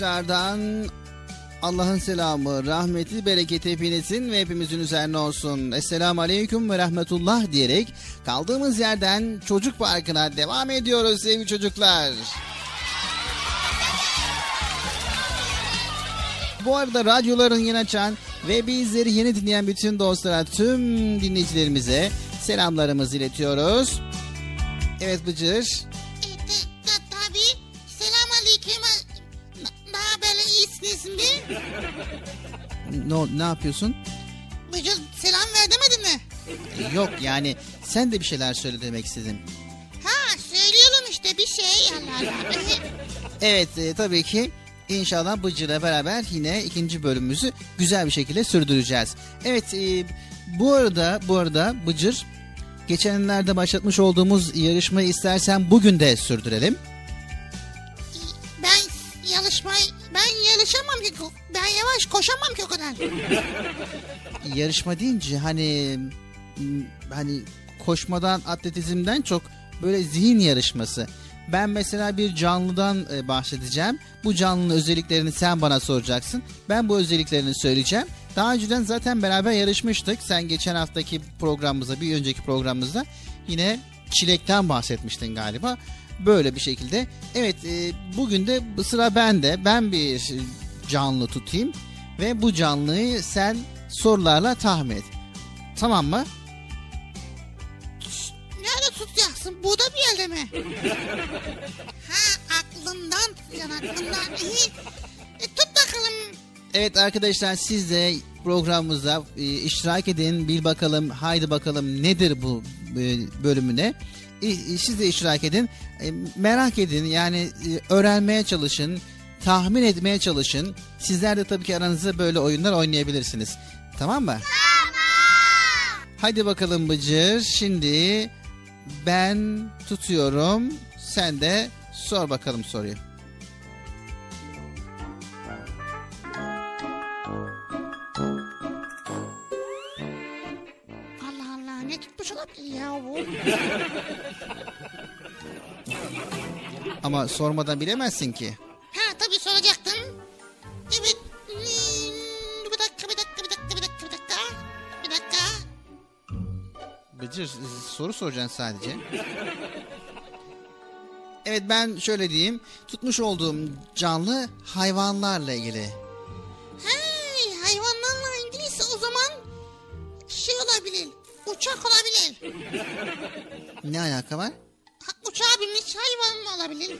Tekrardan Allah'ın selamı, rahmeti, bereketi hepinizin ve hepimizin üzerine olsun. Esselamu Aleyküm ve Rahmetullah diyerek kaldığımız yerden Çocuk Parkı'na devam ediyoruz sevgili çocuklar. Bu arada radyoların yeni açan ve bizleri yeni dinleyen bütün dostlara, tüm dinleyicilerimize selamlarımızı iletiyoruz. Evet Bıcır. Mi? Ne, ne yapıyorsun? Bıcır selam ver demedin mi? Yok yani sen de bir şeyler söyle demek istedim. Ha söylüyorum işte bir şey Allah Allah. Evet e, tabii ki inşallah Bıcır'la beraber yine ikinci bölümümüzü güzel bir şekilde sürdüreceğiz. Evet e, bu arada bu arada Bıcır geçenlerde başlatmış olduğumuz yarışmayı istersen bugün de sürdürelim. ben yarışmayı ben yarışamam ki. Ben yavaş koşamam ki o kadar. Yarışma deyince hani hani koşmadan atletizmden çok böyle zihin yarışması. Ben mesela bir canlıdan e, bahsedeceğim. Bu canlının özelliklerini sen bana soracaksın. Ben bu özelliklerini söyleyeceğim. Daha önceden zaten beraber yarışmıştık. Sen geçen haftaki programımızda, bir önceki programımızda yine çilekten bahsetmiştin galiba. Böyle bir şekilde. Evet, e, bugün de sıra bende. Ben bir canlı tutayım ve bu canlıyı sen sorularla tahmin et. Tamam mı? Nerede tutacaksın? Burada bir yerde mi? ha aklımdan tutacaksın aklımdan. İyi. E, tut bakalım. Evet arkadaşlar siz de programımıza e, iştirak edin. Bil bakalım, haydi bakalım nedir bu e, bölümüne. Siz de iştirak edin. E, merak edin yani e, öğrenmeye çalışın. tahmin etmeye çalışın. Sizler de tabii ki aranızda böyle oyunlar oynayabilirsiniz. Tamam mı? Hadi bakalım Bıcır. Şimdi ben tutuyorum. Sen de sor bakalım soruyu. Olabilir ya bu? Ama sormadan bilemezsin ki. Ha tabii soracaktım. Evet. Hmm, Bir dakika bir dakika bir dakika bir dakika bir dakika. Bir dakika. Bıcır soru soracaksın sadece. Evet ben şöyle diyeyim. Tutmuş olduğum canlı hayvanlarla ilgili. Hey hayvanlarla ilgiliyse o zaman şey olabilir. Uçak olabilir. Ne alaka var? Ha, uçağa binmiş hayvan mı olabilir?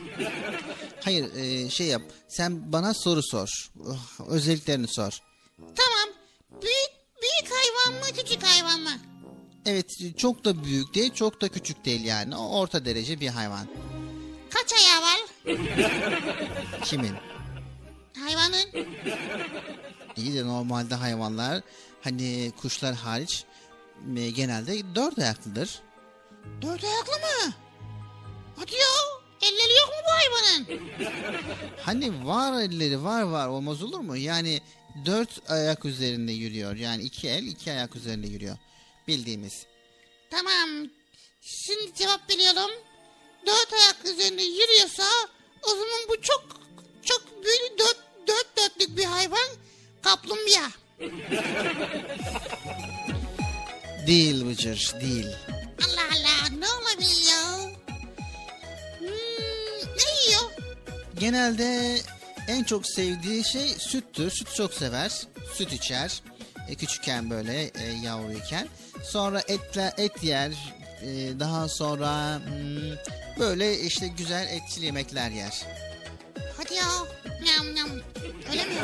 Hayır e, şey yap. Sen bana soru sor. Oh, Özelliklerini sor. Tamam. Büyük büyük hayvan mı küçük hayvan mı? Evet çok da büyük değil çok da küçük değil yani. O orta derece bir hayvan. Kaç ayağı var Kimin? hayvanın? İyi de normalde hayvanlar hani kuşlar hariç e, genelde dört ayaklıdır. Dört ayaklı mı? Hadi ya. Elleri yok mu bu hayvanın? Hani var elleri var var olmaz olur mu? Yani dört ayak üzerinde yürüyor. Yani iki el iki ayak üzerinde yürüyor. Bildiğimiz. Tamam. Şimdi cevap veriyorum. Dört ayak üzerinde yürüyorsa o zaman bu çok çok böyle dört, dört dörtlük bir hayvan. Kaplumbağa. Değil Bıcır değil. Allah Allah ne olabilir ya? Hmm, ne yiyor? Genelde en çok sevdiği şey süttür. Süt çok sever. Süt içer. E, küçükken böyle e, yavruyken. Sonra etle, et yer. E, daha sonra hmm, böyle işte güzel etçil yemekler yer. Hadi ya. Nyam nyam. Öyle mi?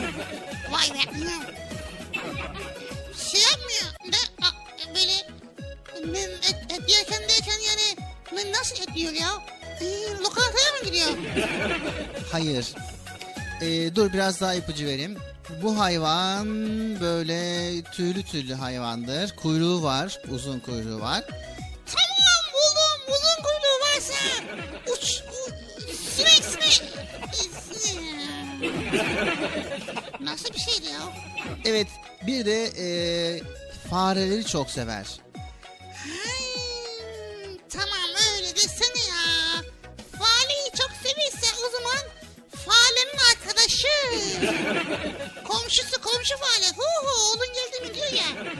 Vay be. Nyam. Şey yapmıyor. Et, et yerken derken yani nasıl et yiyor ya? Ee, lokantaya mı gidiyor? Hayır. E, dur biraz daha ipucu vereyim. Bu hayvan böyle tüylü tüylü hayvandır. Kuyruğu var. Uzun kuyruğu var. Tamam buldum. Uzun kuyruğu varsa uç, u, sinek sinek. Nasıl bir şeydi ya? Evet bir de e, fareleri çok sever. Desene ya. Faleyi çok severse o zaman falenin arkadaşı. Komşusu komşu fale. Hu hu oğlun geldi mi diyor ya.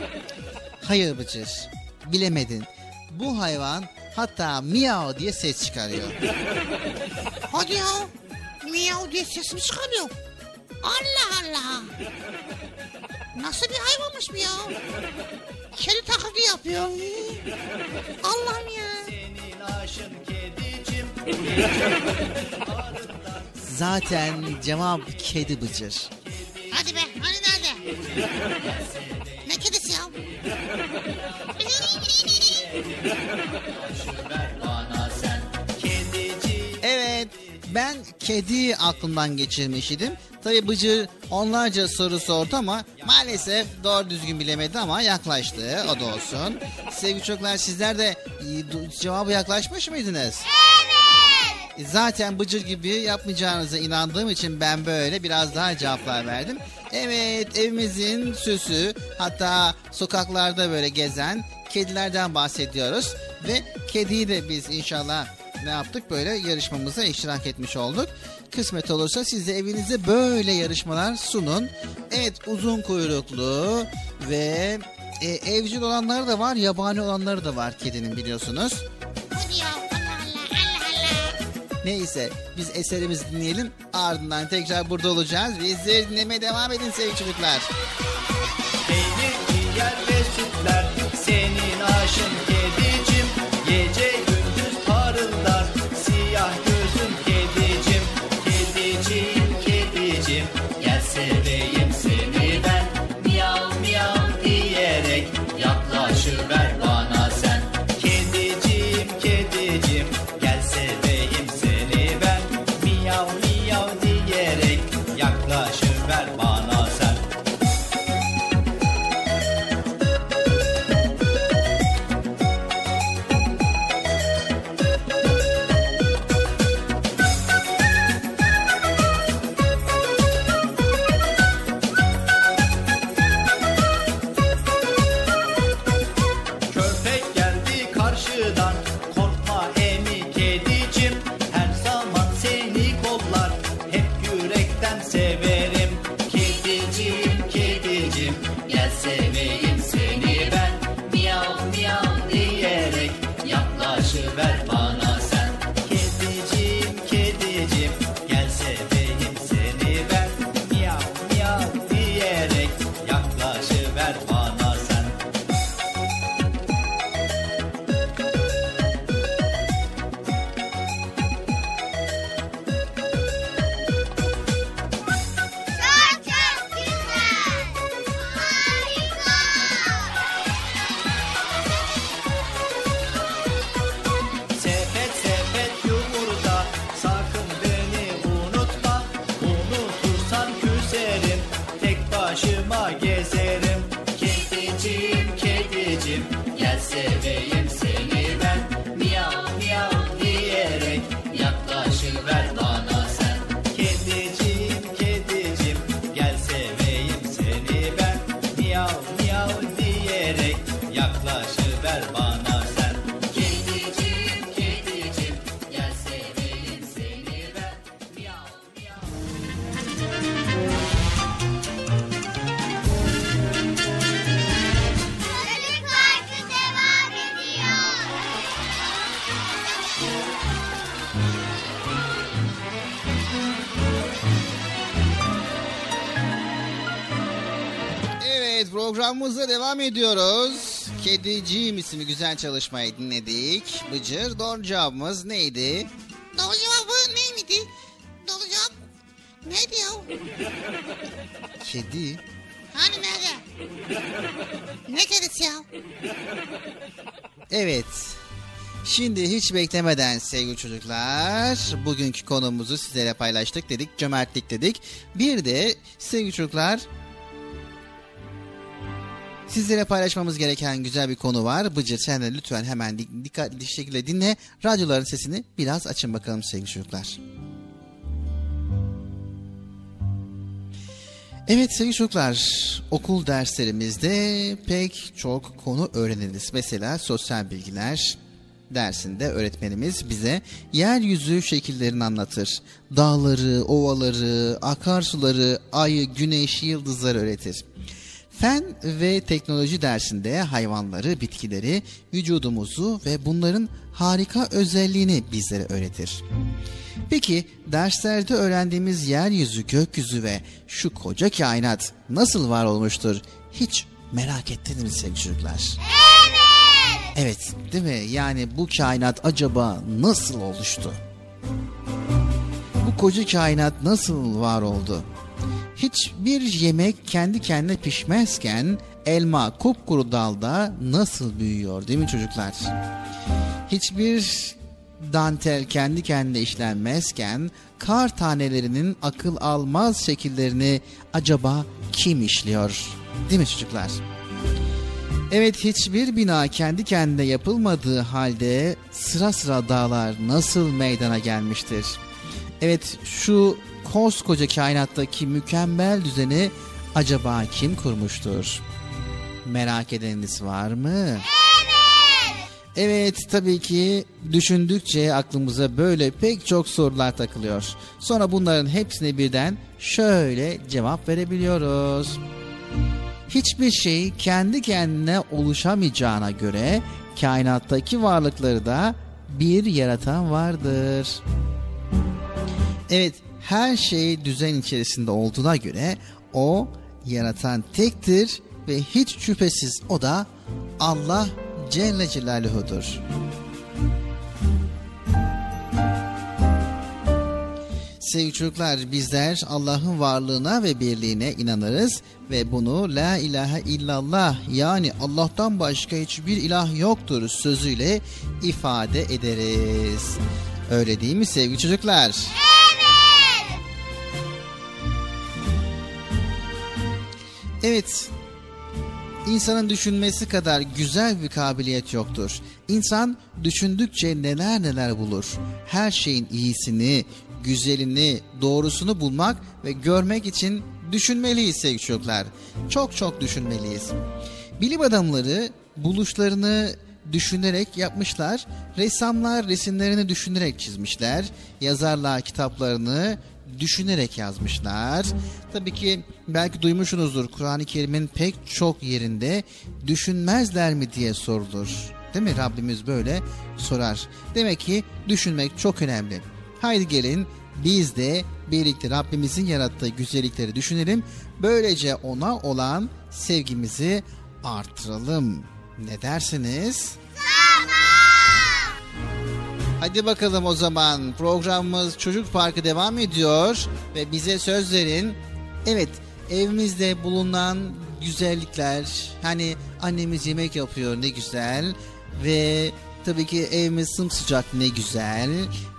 Hayır Bıcır. Bilemedin. Bu hayvan hatta miyav diye ses çıkarıyor. Hadi ya. Miyav diye ses mi çıkarıyor? Allah Allah. Nasıl bir hayvanmış bu ya? Kedi taklidi yapıyor. Allah'ım ya. Zaten cevap kedi Bıcır. Hadi be hani nerede? ne kedisi ya? Evet ben kedi aklımdan geçirmiş idim. Tabi Bıcır onlarca soru sordu ama maalesef doğru düzgün bilemedi ama yaklaştı. O da olsun. Sevgili çocuklar sizler de cevabı yaklaşmış mıydınız? Evet. Zaten Bıcır gibi yapmayacağınıza inandığım için ben böyle biraz daha cevaplar verdim. Evet evimizin süsü hatta sokaklarda böyle gezen kedilerden bahsediyoruz. Ve kediyi de biz inşallah ne yaptık böyle yarışmamıza iştirak etmiş olduk. Kısmet olursa siz de evinize böyle yarışmalar sunun. Evet uzun kuyruklu ve e, evcil olanları da var yabani olanları da var kedinin biliyorsunuz. Neyse biz eserimizi dinleyelim ardından tekrar burada olacağız. Bizleri dinlemeye devam edin sevgili çocuklar. Peynir, ciğer ve sütler senin aşın kedicim Gece programımıza devam ediyoruz. Kediciğim isimli güzel çalışmayı dinledik. Bıcır doğru cevabımız neydi? Doğru cevabı neydi? Doğru cevap neydi ya? Kedi. Hani nerede? Ne kedisi ya? Evet. Şimdi hiç beklemeden sevgili çocuklar bugünkü konumuzu sizlere paylaştık dedik. Cömertlik dedik. Bir de sevgili çocuklar sizlere paylaşmamız gereken güzel bir konu var. Bıcır sen de lütfen hemen dik- dikkatli şekilde dinle. Radyoların sesini biraz açın bakalım sevgili çocuklar. Evet sevgili çocuklar, okul derslerimizde pek çok konu öğreniriz. Mesela sosyal bilgiler dersinde öğretmenimiz bize yeryüzü şekillerini anlatır. Dağları, ovaları, akarsuları, ayı, güneşi, yıldızları öğretir. Fen ve teknoloji dersinde hayvanları, bitkileri, vücudumuzu ve bunların harika özelliğini bizlere öğretir. Peki derslerde öğrendiğimiz yeryüzü, gökyüzü ve şu koca kainat nasıl var olmuştur? Hiç merak ettiniz mi sevgili çocuklar? Evet. Evet değil mi? Yani bu kainat acaba nasıl oluştu? Bu koca kainat nasıl var oldu? Hiçbir yemek kendi kendine pişmezken elma kupkuru dalda nasıl büyüyor değil mi çocuklar? Hiçbir dantel kendi kendine işlenmezken kar tanelerinin akıl almaz şekillerini acaba kim işliyor? Değil mi çocuklar? Evet hiçbir bina kendi kendine yapılmadığı halde sıra sıra dağlar nasıl meydana gelmiştir? Evet şu koskoca kainattaki mükemmel düzeni acaba kim kurmuştur? Merak edeniniz var mı? Evet tabii ki düşündükçe aklımıza böyle pek çok sorular takılıyor. Sonra bunların hepsine birden şöyle cevap verebiliyoruz. Hiçbir şey kendi kendine oluşamayacağına göre kainattaki varlıkları da bir yaratan vardır. Evet her şey düzen içerisinde olduğuna göre o yaratan tektir ve hiç şüphesiz o da Allah Celle Celaluhu'dur. Sevgili çocuklar bizler Allah'ın varlığına ve birliğine inanırız ve bunu la ilahe illallah yani Allah'tan başka hiçbir ilah yoktur sözüyle ifade ederiz. Öyle değil mi sevgili çocuklar? Evet. İnsanın düşünmesi kadar güzel bir kabiliyet yoktur. İnsan düşündükçe neler neler bulur. Her şeyin iyisini, güzelini, doğrusunu bulmak ve görmek için düşünmeliyiz sevgili çocuklar. Çok çok düşünmeliyiz. Bilim adamları buluşlarını düşünerek yapmışlar. Ressamlar resimlerini düşünerek çizmişler. Yazarlar kitaplarını düşünerek yazmışlar. Tabii ki belki duymuşsunuzdur Kur'an-ı Kerim'in pek çok yerinde düşünmezler mi diye sorulur. Değil mi? Rabbimiz böyle sorar. Demek ki düşünmek çok önemli. Haydi gelin biz de birlikte Rabbimizin yarattığı güzellikleri düşünelim. Böylece ona olan sevgimizi artıralım. Ne dersiniz? Hadi bakalım o zaman programımız Çocuk Parkı devam ediyor ve bize söz verin. Evet evimizde bulunan güzellikler hani annemiz yemek yapıyor ne güzel ve tabii ki evimiz sımsıcak ne güzel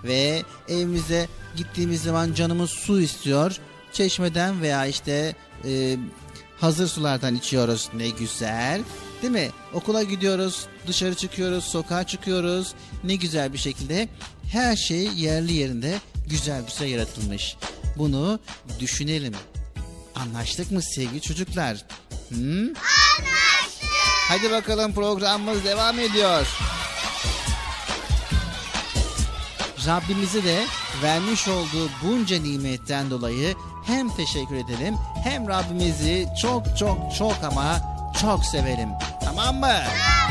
ve evimize gittiğimiz zaman canımız su istiyor. Çeşmeden veya işte e, hazır sulardan içiyoruz. Ne güzel. Değil mi? Okula gidiyoruz, dışarı çıkıyoruz, sokağa çıkıyoruz. Ne güzel bir şekilde her şey yerli yerinde güzel güzel yaratılmış. Bunu düşünelim. Anlaştık mı sevgili çocuklar? Hı? Anlaştık. Hadi bakalım programımız devam ediyor. Rabbimize de vermiş olduğu bunca nimetten dolayı hem teşekkür edelim hem Rabbimizi çok çok çok ama çok sevelim. Tamam mı? Kitabın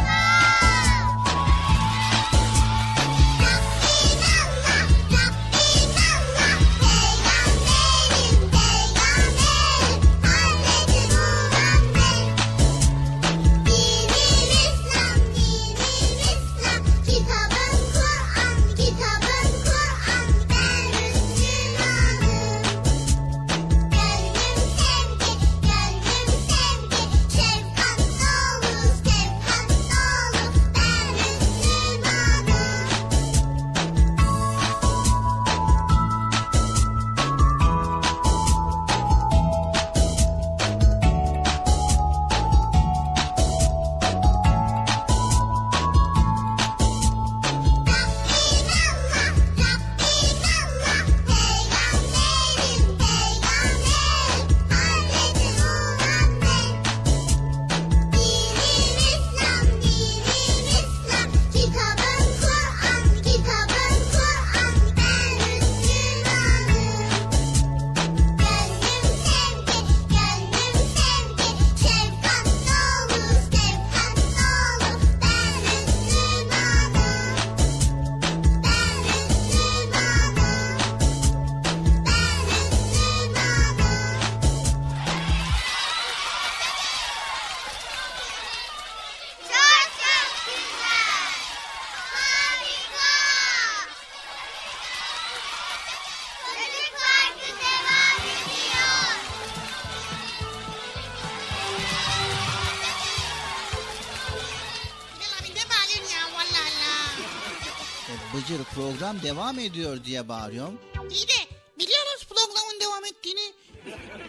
devam ediyor diye bağırıyorum. İyi de biliyoruz programın devam ettiğini.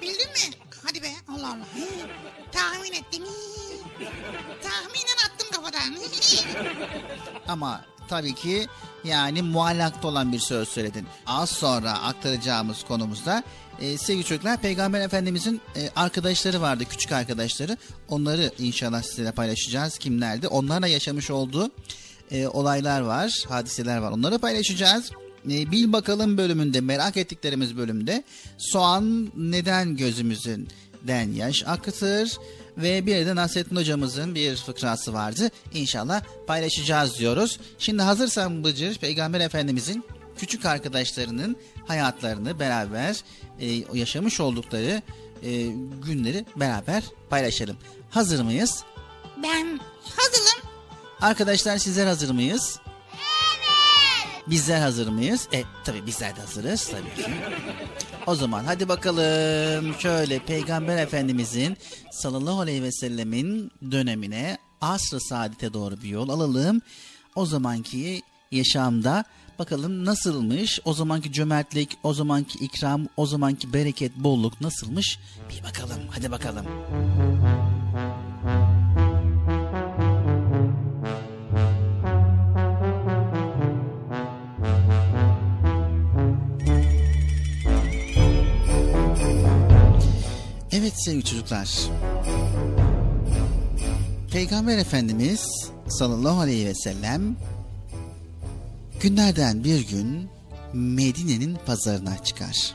Bildin mi? Hadi be Allah Allah. Tahmin ettim. Tahminen attım kafadan. Ama tabii ki yani muallakta olan bir söz söyledin. Az sonra aktaracağımız konumuzda e, sevgili çocuklar Peygamber Efendimizin e, arkadaşları vardı, küçük arkadaşları. Onları inşallah sizinle paylaşacağız. Kimlerdi? Onlarla yaşamış olduğu e, olaylar var, hadiseler var. Onları paylaşacağız. E, bil bakalım bölümünde, merak ettiklerimiz bölümde soğan neden gözümüzden yaş akıtır ve bir de Nasrettin hocamızın bir fıkrası vardı. İnşallah paylaşacağız diyoruz. Şimdi hazırsan Bıcır, Peygamber Efendimizin küçük arkadaşlarının hayatlarını beraber e, yaşamış oldukları e, günleri beraber paylaşalım. Hazır mıyız? ben hazırım. Arkadaşlar sizler hazır mıyız? Bizler hazır mıyız? E tabii bizler de hazırız tabii ki. O zaman hadi bakalım şöyle Peygamber Efendimizin sallallahu aleyhi ve sellemin dönemine asr-ı saadete doğru bir yol alalım. O zamanki yaşamda bakalım nasılmış? O zamanki cömertlik, o zamanki ikram, o zamanki bereket, bolluk nasılmış? Bir bakalım. Hadi bakalım. Evet sevgili çocuklar. Peygamber Efendimiz sallallahu aleyhi ve sellem günlerden bir gün Medine'nin pazarına çıkar.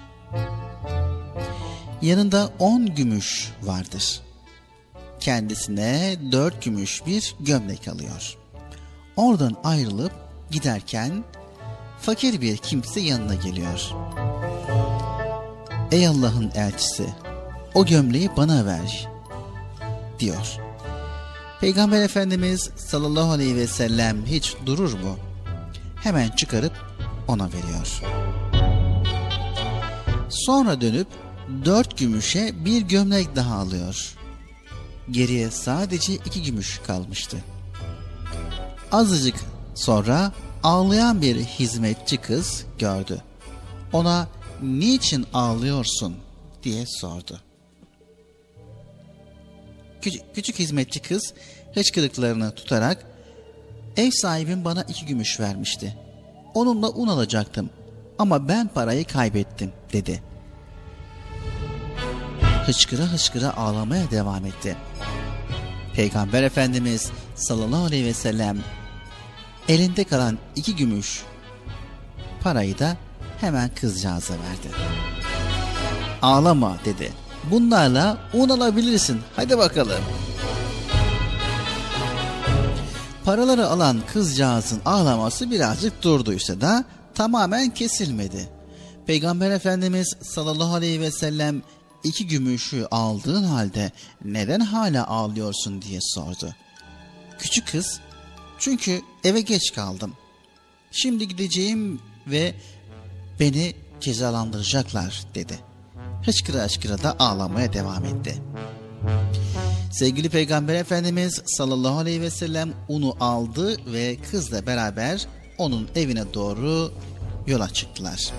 Yanında on gümüş vardır. Kendisine dört gümüş bir gömlek alıyor. Oradan ayrılıp giderken fakir bir kimse yanına geliyor. Ey Allah'ın elçisi o gömleği bana ver diyor. Peygamber Efendimiz sallallahu aleyhi ve sellem hiç durur mu? Hemen çıkarıp ona veriyor. Sonra dönüp dört gümüşe bir gömlek daha alıyor. Geriye sadece iki gümüş kalmıştı. Azıcık sonra ağlayan bir hizmetçi kız gördü. Ona niçin ağlıyorsun diye sordu. Küçük, küçük hizmetçi kız hıçkırıklarını tutarak ev sahibim bana iki gümüş vermişti. Onunla un alacaktım ama ben parayı kaybettim dedi. Hıçkıra hıçkıra ağlamaya devam etti. Peygamber Efendimiz sallallahu aleyhi ve sellem elinde kalan iki gümüş parayı da hemen kızcağıza verdi. Ağlama dedi. Bunlarla un alabilirsin. Hadi bakalım. Paraları alan kızcağızın ağlaması birazcık durduysa da tamamen kesilmedi. Peygamber Efendimiz sallallahu aleyhi ve sellem iki gümüşü aldığın halde neden hala ağlıyorsun diye sordu. Küçük kız çünkü eve geç kaldım. Şimdi gideceğim ve beni cezalandıracaklar dedi. Hıçkıra hıçkıra da ağlamaya devam etti. Sevgili Peygamber Efendimiz sallallahu aleyhi ve sellem unu aldı ve kızla beraber onun evine doğru yola çıktılar.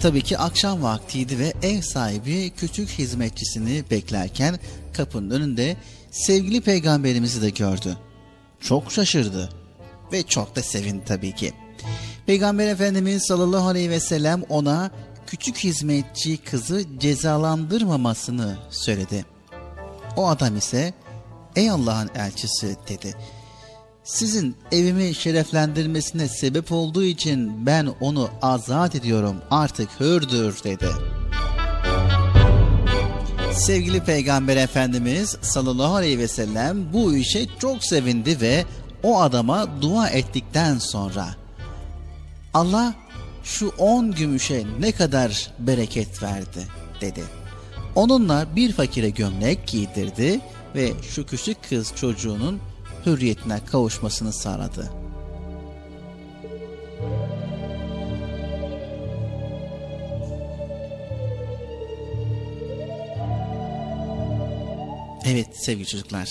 Tabii ki akşam vaktiydi ve ev sahibi küçük hizmetçisini beklerken kapının önünde sevgili peygamberimizi de gördü. Çok şaşırdı ve çok da sevindi tabii ki. Peygamber Efendimiz sallallahu aleyhi ve sellem ona küçük hizmetçi kızı cezalandırmamasını söyledi. O adam ise ey Allah'ın elçisi dedi. Sizin evimi şereflendirmesine sebep olduğu için ben onu azat ediyorum artık hürdür dedi. Sevgili Peygamber Efendimiz sallallahu aleyhi ve sellem bu işe çok sevindi ve o adama dua ettikten sonra Allah şu on gümüşe ne kadar bereket verdi dedi. Onunla bir fakire gömlek giydirdi ve şu küçük kız çocuğunun hürriyetine kavuşmasını sağladı. Evet sevgili çocuklar.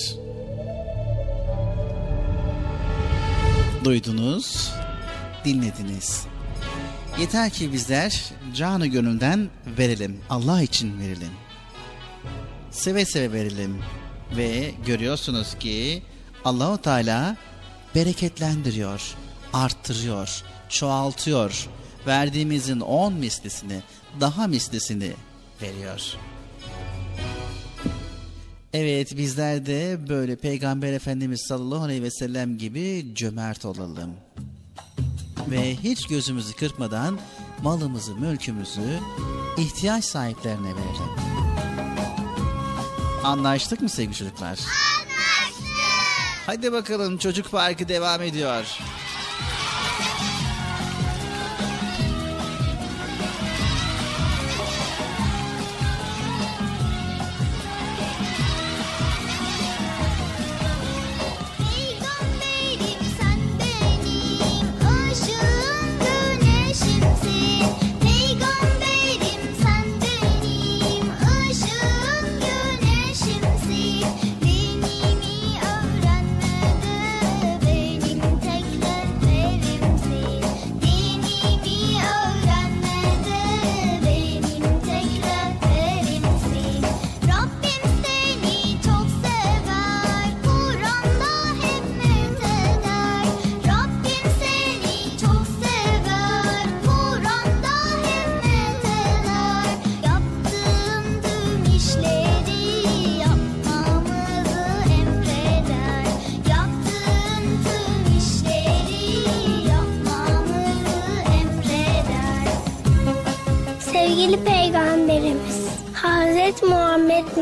Duydunuz, dinlediniz. Yeter ki bizler canı gönülden verelim. Allah için verelim. Seve seve verelim. Ve görüyorsunuz ki Allahu Teala bereketlendiriyor, arttırıyor, çoğaltıyor. Verdiğimizin on mislisini, daha mislisini veriyor. Evet bizler de böyle Peygamber Efendimiz sallallahu aleyhi ve sellem gibi cömert olalım. Ve hiç gözümüzü kırpmadan malımızı, mülkümüzü ihtiyaç sahiplerine verelim. Anlaştık mı sevgili çocuklar? Anlaştık. Hadi bakalım çocuk parkı devam ediyor.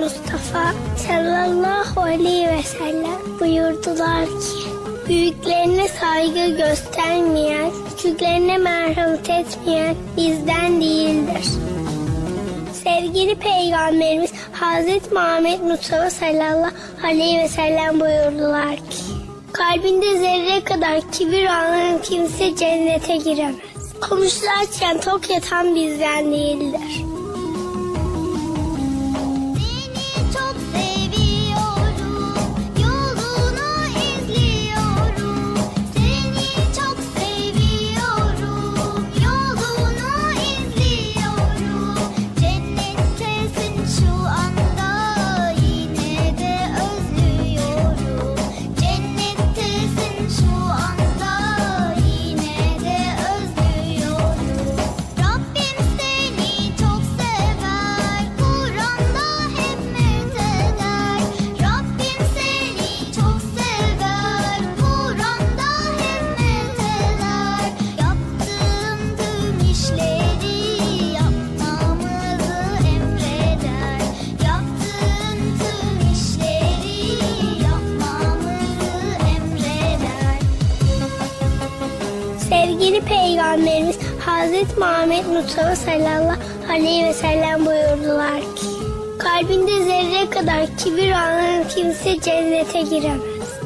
Mustafa sallallahu aleyhi ve sellem buyurdular ki Büyüklerine saygı göstermeyen, küçüklerine merhamet etmeyen bizden değildir. Sevgili Peygamberimiz Hazreti Muhammed Mustafa sallallahu aleyhi ve sellem buyurdular ki Kalbinde zerre kadar kibir olan kimse cennete giremez. Komşularken tok yatan bizden değildir. Mustafa sallallahu aleyhi ve sellem buyurdular ki Kalbinde zerre kadar kibir olan kimse cennete giremez.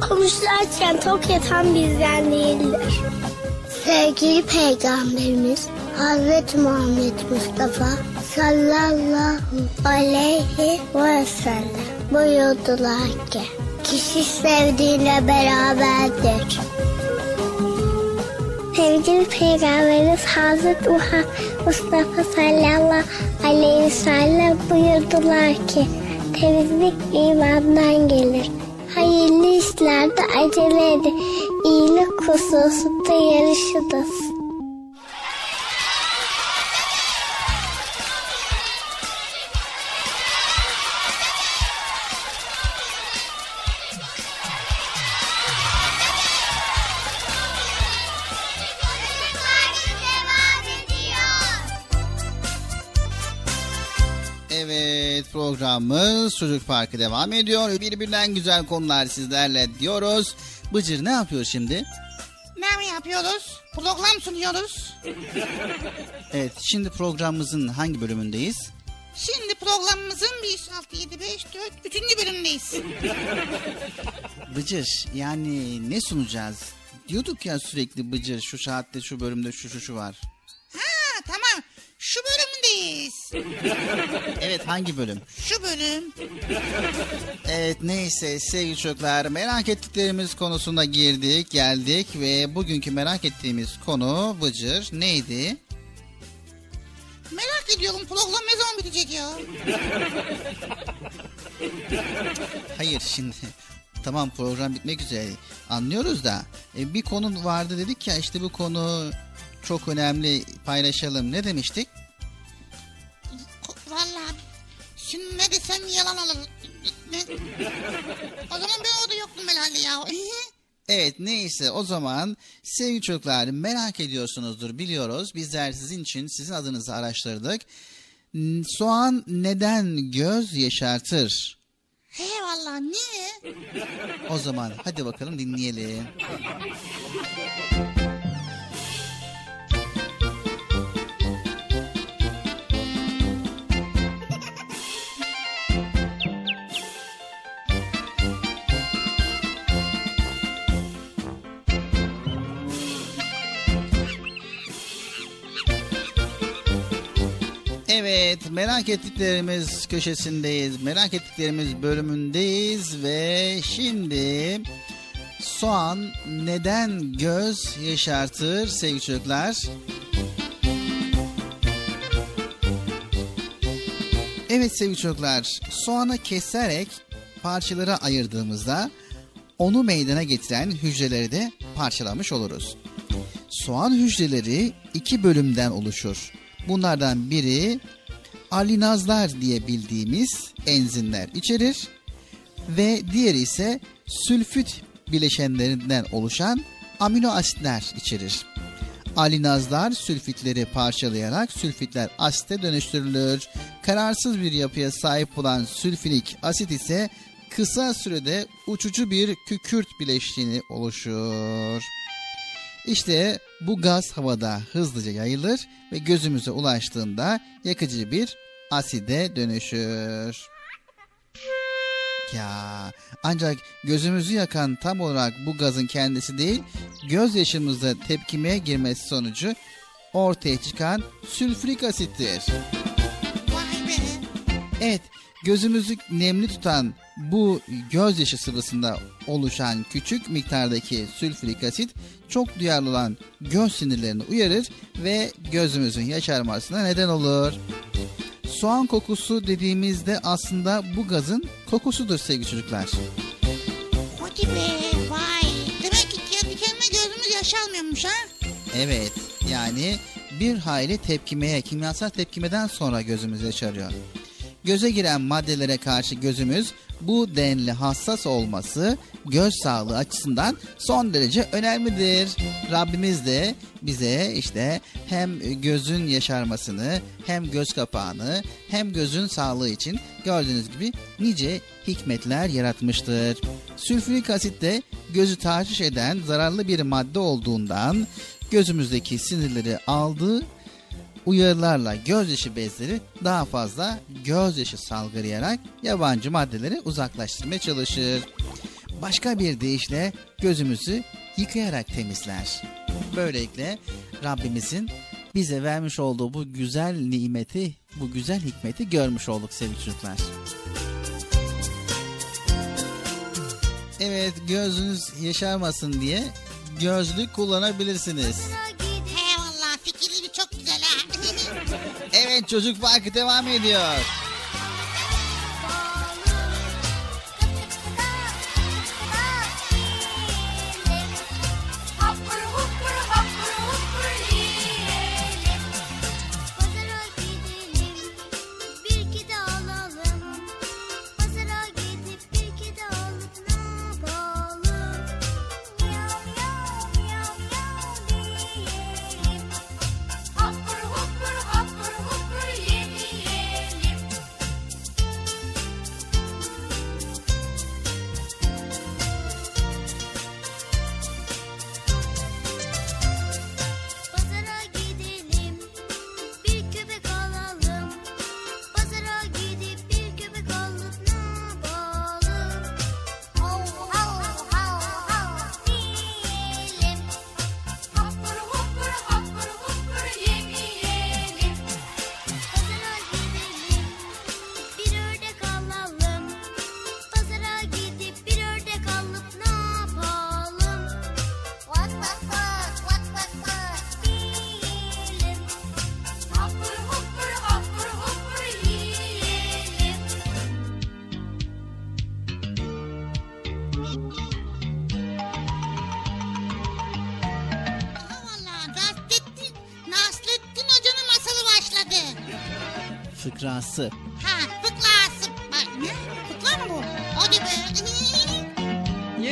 Konuşlarken tok yatan bizden değildir. Sevgili Peygamberimiz Hazreti Muhammed Mustafa sallallahu aleyhi ve sellem buyurdular ki kişi sevdiğiyle beraberdir. Sevgili Peygamberimiz Hazreti Muhammed Mustafa sallallahu aleyhi ve sellem buyurdular ki temizlik imandan gelir. Hayırlı işlerde acele edin. İyilik hususunda yarışınız. Çocuk Parkı devam ediyor. Birbirinden güzel konular sizlerle diyoruz. Bıcır ne yapıyor şimdi? Ne mi yapıyoruz? Program sunuyoruz. Evet şimdi programımızın hangi bölümündeyiz? Şimdi programımızın 1, 6, 7, 5, 4, 3. bölümündeyiz. Bıcır yani ne sunacağız? Diyorduk ya sürekli Bıcır şu saatte şu bölümde şu şu şu var. Ha tamam. Şu bölümündeyiz. Evet hangi bölüm? Şu bölüm. Evet neyse sevgili çocuklar merak ettiklerimiz konusuna girdik geldik ve bugünkü merak ettiğimiz konu Bıcır neydi? Merak ediyorum program ne zaman bitecek ya? Hayır şimdi tamam program bitmek üzere anlıyoruz da e, bir konu vardı dedik ya işte bu konu çok önemli paylaşalım ne demiştik? Vallahi şimdi ne desem yalan olur. O zaman ben orada yoktum herhalde ya. Evet neyse o zaman sevgili çocuklar merak ediyorsunuzdur biliyoruz. Bizler sizin için sizin adınızı araştırdık. Soğan neden göz yaşartır? He vallahi niye? O zaman hadi bakalım dinleyelim. Evet merak ettiklerimiz köşesindeyiz. Merak ettiklerimiz bölümündeyiz ve şimdi soğan neden göz yaşartır sevgili çocuklar? Evet sevgili çocuklar soğanı keserek parçalara ayırdığımızda onu meydana getiren hücreleri de parçalamış oluruz. Soğan hücreleri iki bölümden oluşur. Bunlardan biri alinazlar diye bildiğimiz enzimler içerir ve diğeri ise sülfüt bileşenlerinden oluşan amino asitler içerir. Alinazlar sülfitleri parçalayarak sülfitler asite dönüştürülür. Kararsız bir yapıya sahip olan sülfürik asit ise kısa sürede uçucu bir kükürt bileşeni oluşur. İşte bu gaz havada hızlıca yayılır ve gözümüze ulaştığında yakıcı bir aside dönüşür. Ya ancak gözümüzü yakan tam olarak bu gazın kendisi değil, gözyaşımızda tepkimeye girmesi sonucu ortaya çıkan sülfürik asittir. Evet, gözümüzü nemli tutan bu gözyaşı sıvısında oluşan küçük miktardaki sülfürik asit çok duyarlı olan göz sinirlerini uyarır ve gözümüzün yaşarmasına neden olur. Soğan kokusu dediğimizde aslında bu gazın kokusudur sevgili çocuklar. Hadi be vay. Demek ki kendi kendine gözümüz yaşarmıyormuş ha? Evet, yani bir hayli tepkimeye, kimyasal tepkimeden sonra gözümüz yaşarıyor. Göze giren maddelere karşı gözümüz bu denli hassas olması göz sağlığı açısından son derece önemlidir. Rabbimiz de bize işte hem gözün yaşarmasını hem göz kapağını hem gözün sağlığı için gördüğünüz gibi nice hikmetler yaratmıştır. Sülfürik asit de gözü tahriş eden zararlı bir madde olduğundan gözümüzdeki sinirleri aldığı uyarılarla gözyaşı bezleri daha fazla gözyaşı salgılayarak yabancı maddeleri uzaklaştırmaya çalışır. Başka bir deyişle gözümüzü yıkayarak temizler. Böylelikle Rabbimizin bize vermiş olduğu bu güzel nimeti, bu güzel hikmeti görmüş olduk sevgili çocuklar. Evet gözünüz yaşarmasın diye gözlük kullanabilirsiniz. Evet çocuk parkı devam ediyor.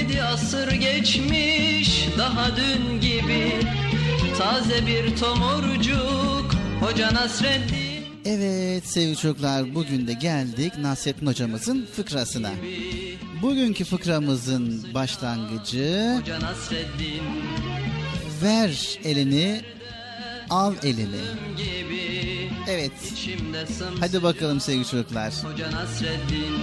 Yedi asır geçmiş daha dün gibi. Taze bir tomurcuk Hoca Nasreddin. Evet sevgili çocuklar bugün de geldik Nasrettin hocamızın fıkrasına. Bugünkü fıkramızın başlangıcı Hoca Nasreddin. ver elini al elini. Evet. Hadi bakalım sevgili çocuklar. Hoca Nasreddin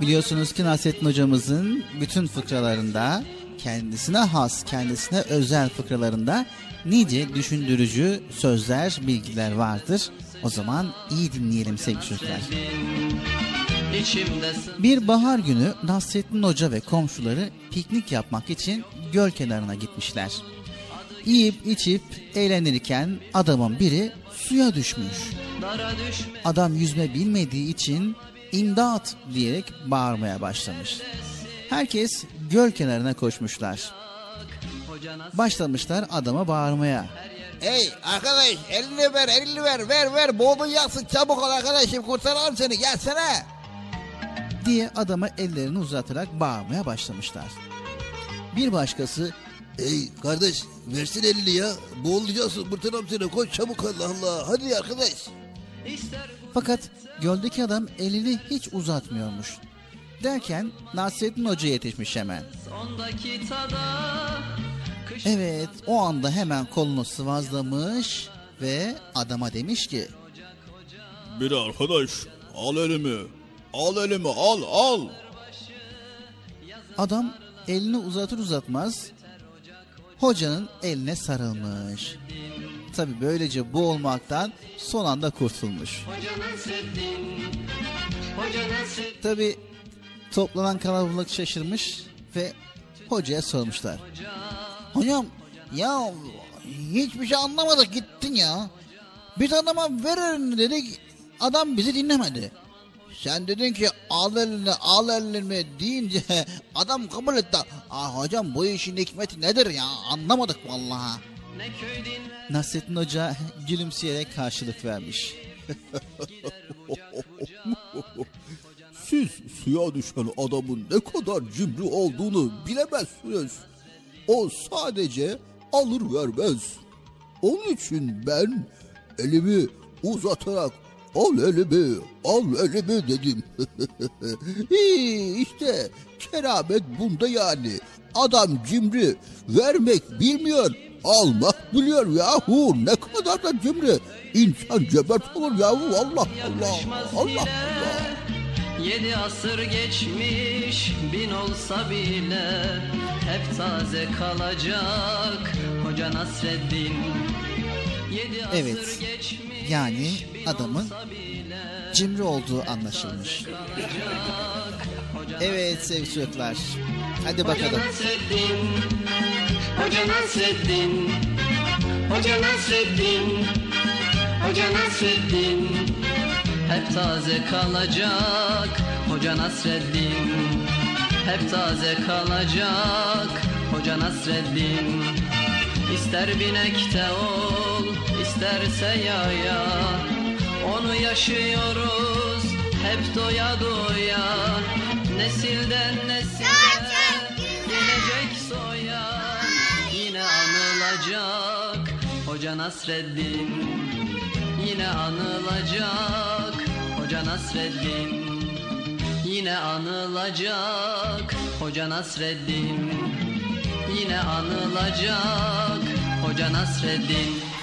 Biliyorsunuz ki Nasrettin hocamızın bütün fıkralarında kendisine has, kendisine özel fıkralarında nice düşündürücü sözler, bilgiler vardır. O zaman iyi dinleyelim sevgili çocuklar. Bir bahar günü Nasrettin Hoca ve komşuları piknik yapmak için göl kenarına gitmişler. Yiyip içip eğlenirken adamın biri suya düşmüş. Adam yüzme bilmediği için imdat diyerek bağırmaya başlamış. Herkes göl kenarına koşmuşlar. Başlamışlar adama bağırmaya. Hey arkadaş elini ver elini ver ver ver boğulacaksın çabuk ol arkadaşım kurtaralım seni gelsene. Diye adama ellerini uzatarak bağırmaya başlamışlar. Bir başkası Ey kardeş versin elini ya. Boğulacaksın kurtaram seni. Koş çabuk Allah Allah. Hadi arkadaş. fakat göldeki adam elini hiç uzatmıyormuş. Derken Nasrettin Hoca yetişmiş hemen. Evet o anda hemen kolunu sıvazlamış ve adama demiş ki Bir arkadaş al elimi. Al elimi al al. adam elini uzatır uzatmaz hocanın eline sarılmış. Tabi böylece boğulmaktan son anda kurtulmuş. Tabi toplanan kalabalık şaşırmış ve hocaya sormuşlar. Hocam ya hiçbir şey anlamadık gittin ya. Biz adama verin dedik adam bizi dinlemedi. Sen dedin ki al elini al elini deyince adam kabul etti. Ah hocam bu işin hikmeti nedir ya anlamadık vallahi. Nasrettin Hoca gülümseyerek karşılık vermiş. Siz suya düşen adamın ne kadar cimri olduğunu bilemezsiniz. O sadece alır vermez. Onun için ben elimi uzatarak al elimi, al elimi dedim. işte keramet bunda yani. Adam cimri, vermek bilmiyor, almak biliyor yahu. Ne kadar da cimri. İnsan cömert olur yahu Allah Allah. Allah Allah. Yedi asır geçmiş bin olsa bile Hep taze kalacak Hoca Nasreddin Evet. Yani adamın cimri olduğu anlaşılmış. Evet sevgili çocuklar. Hadi Hoca bakalım. Nasreddin Hoca Nasreddin Hoca Nasreddin Hoca Nasreddin Hep taze kalacak Hoca Nasreddin Hep taze kalacak Hoca Nasreddin İster binekte ol isterse yaya Onu yaşıyoruz hep doya doya. Nesilden nesile gelecek soya. Yine anılacak Hoca Nasreddin. Yine anılacak Hoca Nasreddin. Yine anılacak Hoca Nasreddin. Yine anılacak Hoca Nasreddin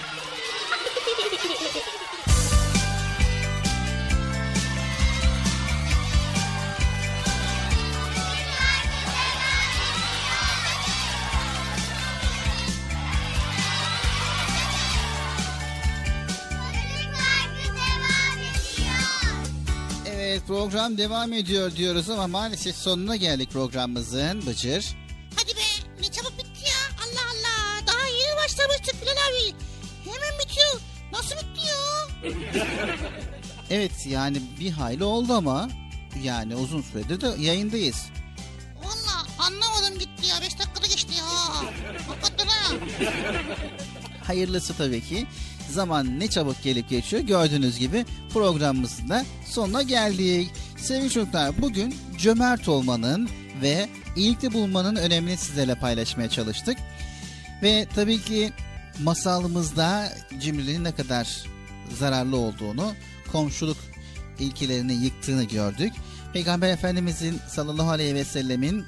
Evet program devam ediyor diyoruz ama maalesef sonuna geldik programımızın Bıcır. Hadi be ne çabuk bitti ya. Allah Allah. Daha yeni başlamıştık Bilal abi. Hemen bitiyor. Nasıl bitti ya? Evet yani bir hayli oldu ama yani uzun süredir de yayındayız. Valla anlamadım gitti ya. Beş dakikada geçti ya. Hakikaten ha. Hayırlısı tabii ki. Zaman ne çabuk gelip geçiyor. Gördüğünüz gibi programımızın da sonuna geldik. Sevgili çocuklar bugün cömert olmanın ve iyilikte bulunmanın önemini sizlerle paylaşmaya çalıştık. Ve tabii ki masalımızda cimriliğin ne kadar zararlı olduğunu, komşuluk ilkelerini yıktığını gördük. Peygamber Efendimizin sallallahu aleyhi ve sellemin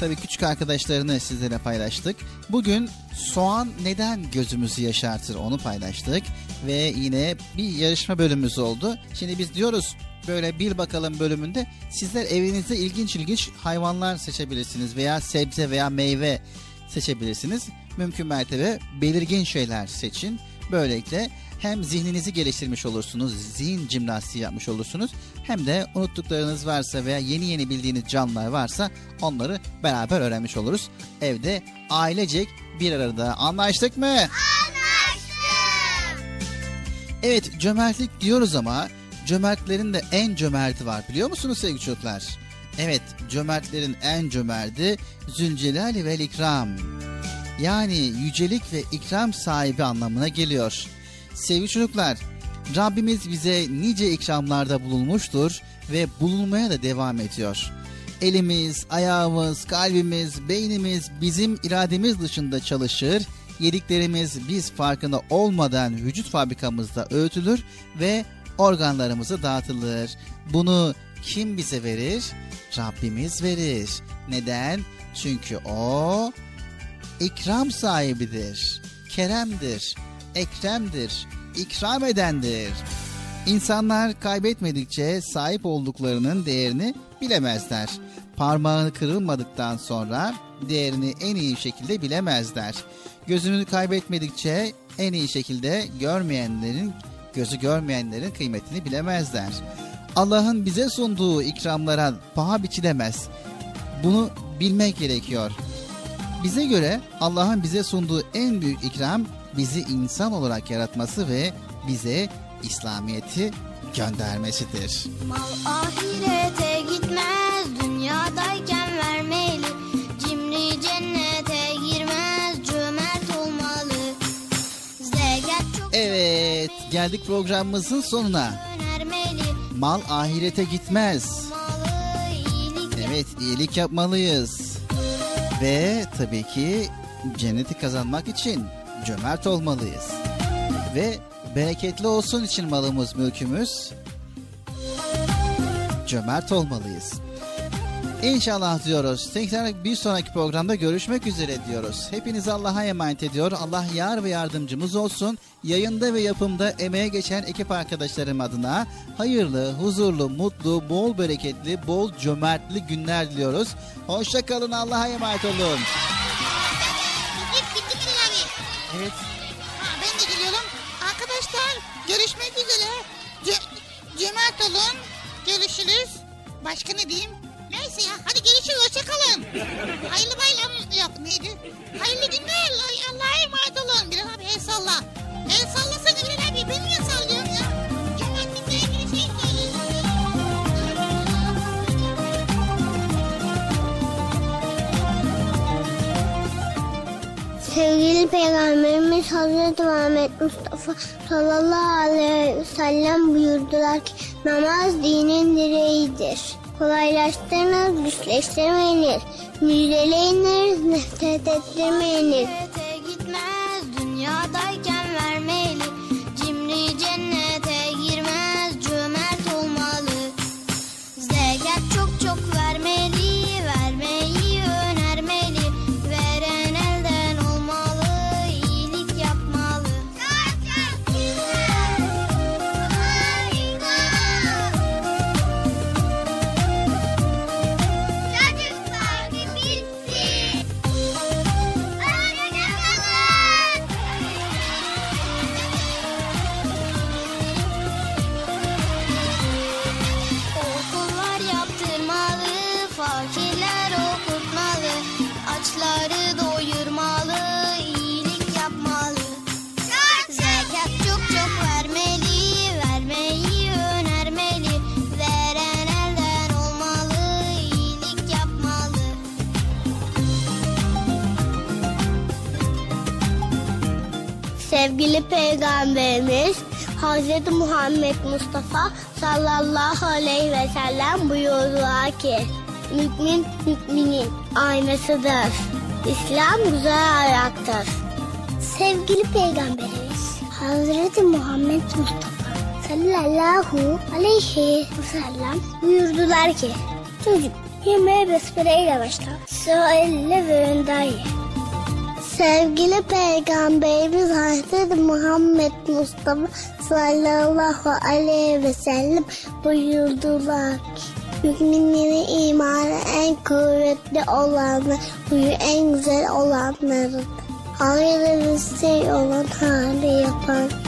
tabii küçük arkadaşlarını sizlere paylaştık. Bugün soğan neden gözümüzü yaşartır onu paylaştık. Ve yine bir yarışma bölümümüz oldu. Şimdi biz diyoruz böyle bir bakalım bölümünde sizler evinizde ilginç ilginç hayvanlar seçebilirsiniz veya sebze veya meyve seçebilirsiniz. Mümkün mertebe belirgin şeyler seçin. Böylelikle hem zihninizi geliştirmiş olursunuz, zihin jimnastiği yapmış olursunuz. Hem de unuttuklarınız varsa veya yeni yeni bildiğiniz canlılar varsa onları beraber öğrenmiş oluruz. Evde ailecek bir arada anlaştık mı? Evet cömertlik diyoruz ama cömertlerin de en cömerti var biliyor musunuz sevgili çocuklar? Evet cömertlerin en cömerti Zülcelal ve İkram. Yani yücelik ve ikram sahibi anlamına geliyor. Sevgili çocuklar, Rabbimiz bize nice ikramlarda bulunmuştur ve bulunmaya da devam ediyor. Elimiz, ayağımız, kalbimiz, beynimiz bizim irademiz dışında çalışır. Yediklerimiz biz farkında olmadan vücut fabrikamızda öğütülür ve organlarımıza dağıtılır. Bunu kim bize verir? Rabbimiz verir. Neden? Çünkü o ikram sahibidir, keremdir, ekremdir, ikram edendir. İnsanlar kaybetmedikçe sahip olduklarının değerini bilemezler. Parmağı kırılmadıktan sonra değerini en iyi şekilde bilemezler. Gözünü kaybetmedikçe en iyi şekilde görmeyenlerin, gözü görmeyenlerin kıymetini bilemezler. Allah'ın bize sunduğu ikramlara paha biçilemez. Bunu bilmek gerekiyor. Bize göre Allah'ın bize sunduğu en büyük ikram bizi insan olarak yaratması ve bize İslamiyet'i göndermesidir. Mal ahirete gitmez dünyadayken vermeli Cimri cennete girmez cömert olmalı Evet, geldik programımızın sonuna. Mal ahirete gitmez. Evet, iyilik yapmalıyız. Ve tabii ki cenneti kazanmak için cömert olmalıyız. Ve Bereketli olsun için malımız mülkümüz. Cömert olmalıyız. İnşallah diyoruz. Tekrar bir sonraki programda görüşmek üzere diyoruz. Hepinizi Allah'a emanet ediyor. Allah yar ve yardımcımız olsun. Yayında ve yapımda emeğe geçen ekip arkadaşlarım adına hayırlı, huzurlu, mutlu, bol bereketli, bol cömertli günler diliyoruz. Hoşçakalın. Allah'a emanet olun. Evet. Ha, ben de geliyorum. Arkadaşlar görüşmek üzere. Ce- cömert olun. Görüşürüz. Başka ne diyeyim? Neyse ya hadi görüşürüz hoşçakalın. Hayırlı bayram yok neydi? Hayırlı günler. Ay, Allah'a emanet olun. Bilal abi el salla. El sallasana Sevgili Peygamberimiz Hazreti Muhammed Mustafa sallallahu aleyhi ve sellem buyurdular ki namaz dinin direğidir. Kolaylaştırınız, güçleştirmeyiniz. Müjdeleyiniz, nefret ettirmeyiniz. gitmez dünyadayken Peygamberimiz Hazreti Muhammed Mustafa sallallahu aleyhi ve sellem buyurdular ki Mümin müminin aynasıdır. İslam güzel ayaktır. Sevgili Peygamberimiz Hazreti Muhammed Mustafa sallallahu aleyhi ve sellem buyurdular ki Çocuk yemeğe besmeleyle başla. Sonra elle ve önden ye. Sevgili Peygamberimiz Hazreti Muhammed Mustafa sallallahu aleyhi ve sellem buyurdular ki Müminlerin imanı en kuvvetli olanı, huyu en güzel olanları. Hayırlı şey olan hali yapan.